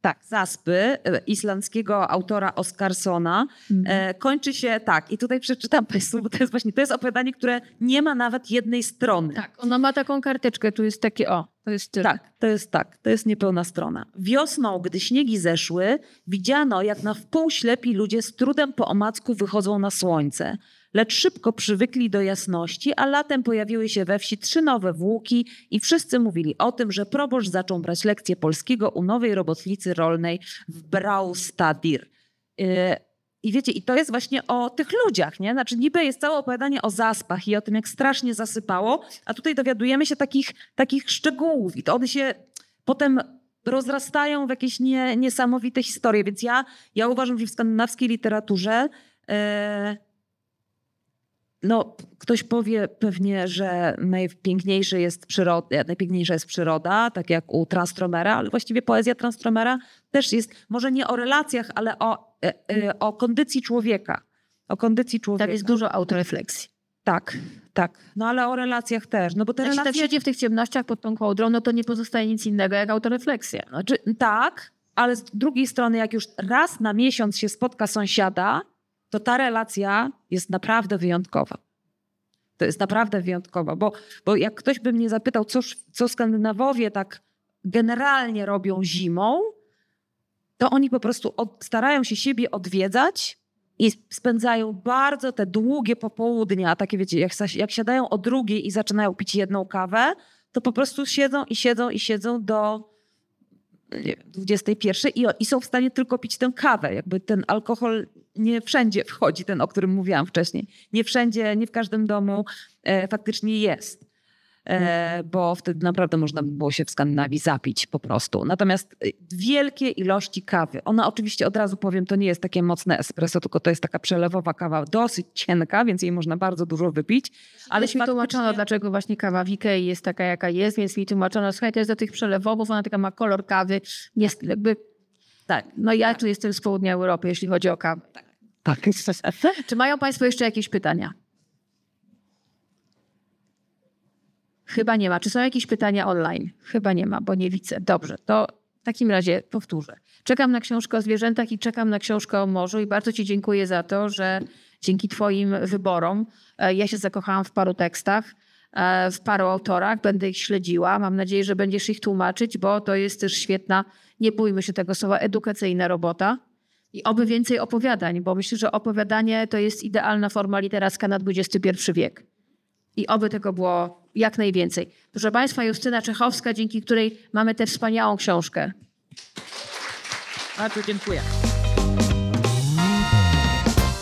Tak, Zaspy e, islandzkiego autora Oskarsona. E, kończy się tak i tutaj przeczytam Państwu, bo to jest właśnie, to jest opowiadanie, które nie ma nawet jednej strony. Tak, ona ma taką karteczkę, tu jest takie, o, to jest tyle. Tak, to jest tak, to jest niepełna strona. Wiosną, gdy śniegi zeszły, widziano, jak na wpół ślepi ludzie z trudem po omacku wychodzą na słońce. Lecz szybko przywykli do jasności, a latem pojawiły się we wsi trzy nowe włóki i wszyscy mówili o tym, że proboszcz zaczął brać lekcje polskiego u nowej robotnicy rolnej w Braustadir. Yy, I wiecie, i to jest właśnie o tych ludziach, nie? Znaczy niby jest całe opowiadanie o zaspach i o tym, jak strasznie zasypało, a tutaj dowiadujemy się takich, takich szczegółów i to one się potem rozrastają w jakieś nie, niesamowite historie. Więc ja, ja uważam, że w skandynawskiej literaturze e, no, ktoś powie pewnie, że najpiękniejszy jest przyroda, najpiękniejsza jest przyroda, tak jak u Transtromera, ale właściwie poezja Transtromera też jest może nie o relacjach, ale o, e, e, o kondycji człowieka. O kondycji człowieka. Tam jest dużo autorefleksji. Tak, tak. No ale o relacjach też. No bo te Jak się tak siedzi w tych ciemnościach pod tą kołdrą, no to nie pozostaje nic innego jak autorefleksja. Znaczy, tak, ale z drugiej strony, jak już raz na miesiąc się spotka sąsiada, to ta relacja jest naprawdę wyjątkowa. To jest naprawdę wyjątkowa, bo, bo jak ktoś by mnie zapytał, co, co Skandynawowie tak generalnie robią zimą, to oni po prostu od, starają się siebie odwiedzać i spędzają bardzo te długie popołudnia, takie wiecie, jak, jak siadają o drugiej i zaczynają pić jedną kawę, to po prostu siedzą i siedzą i siedzą do nie wiem, 21 i, i są w stanie tylko pić tę kawę. Jakby ten alkohol nie wszędzie wchodzi, ten, o którym mówiłam wcześniej. Nie wszędzie, nie w każdym domu e, faktycznie jest. E, bo wtedy naprawdę można by było się w Skandynawii zapić po prostu. Natomiast e, wielkie ilości kawy. Ona oczywiście od razu powiem, to nie jest takie mocne espresso, tylko to jest taka przelewowa kawa dosyć cienka, więc jej można bardzo dużo wypić. Ale mi tłumaczono, dlaczego właśnie kawa w Ikei jest taka, jaka jest, więc mi tłumaczono, słuchaj, to jest do tych przelewowów, ona taka ma kolor kawy, jest jakby... Tak. No ja tu jestem z południa Europy, jeśli chodzi o kawę. Tak. *laughs* Czy mają Państwo jeszcze jakieś pytania? Chyba nie ma. Czy są jakieś pytania online? Chyba nie ma, bo nie widzę. Dobrze, to w takim razie powtórzę. Czekam na książkę o zwierzętach i czekam na książkę o morzu i bardzo Ci dziękuję za to, że dzięki Twoim wyborom e, ja się zakochałam w paru tekstach. E, w paru autorach, będę ich śledziła. Mam nadzieję, że będziesz ich tłumaczyć, bo to jest też świetna, nie bójmy się tego słowa, edukacyjna robota. I oby więcej opowiadań, bo myślę, że opowiadanie to jest idealna forma literacka na XXI wiek. I oby tego było jak najwięcej. Proszę Państwa, Justyna Czechowska, dzięki której mamy tę wspaniałą książkę. Bardzo dziękuję.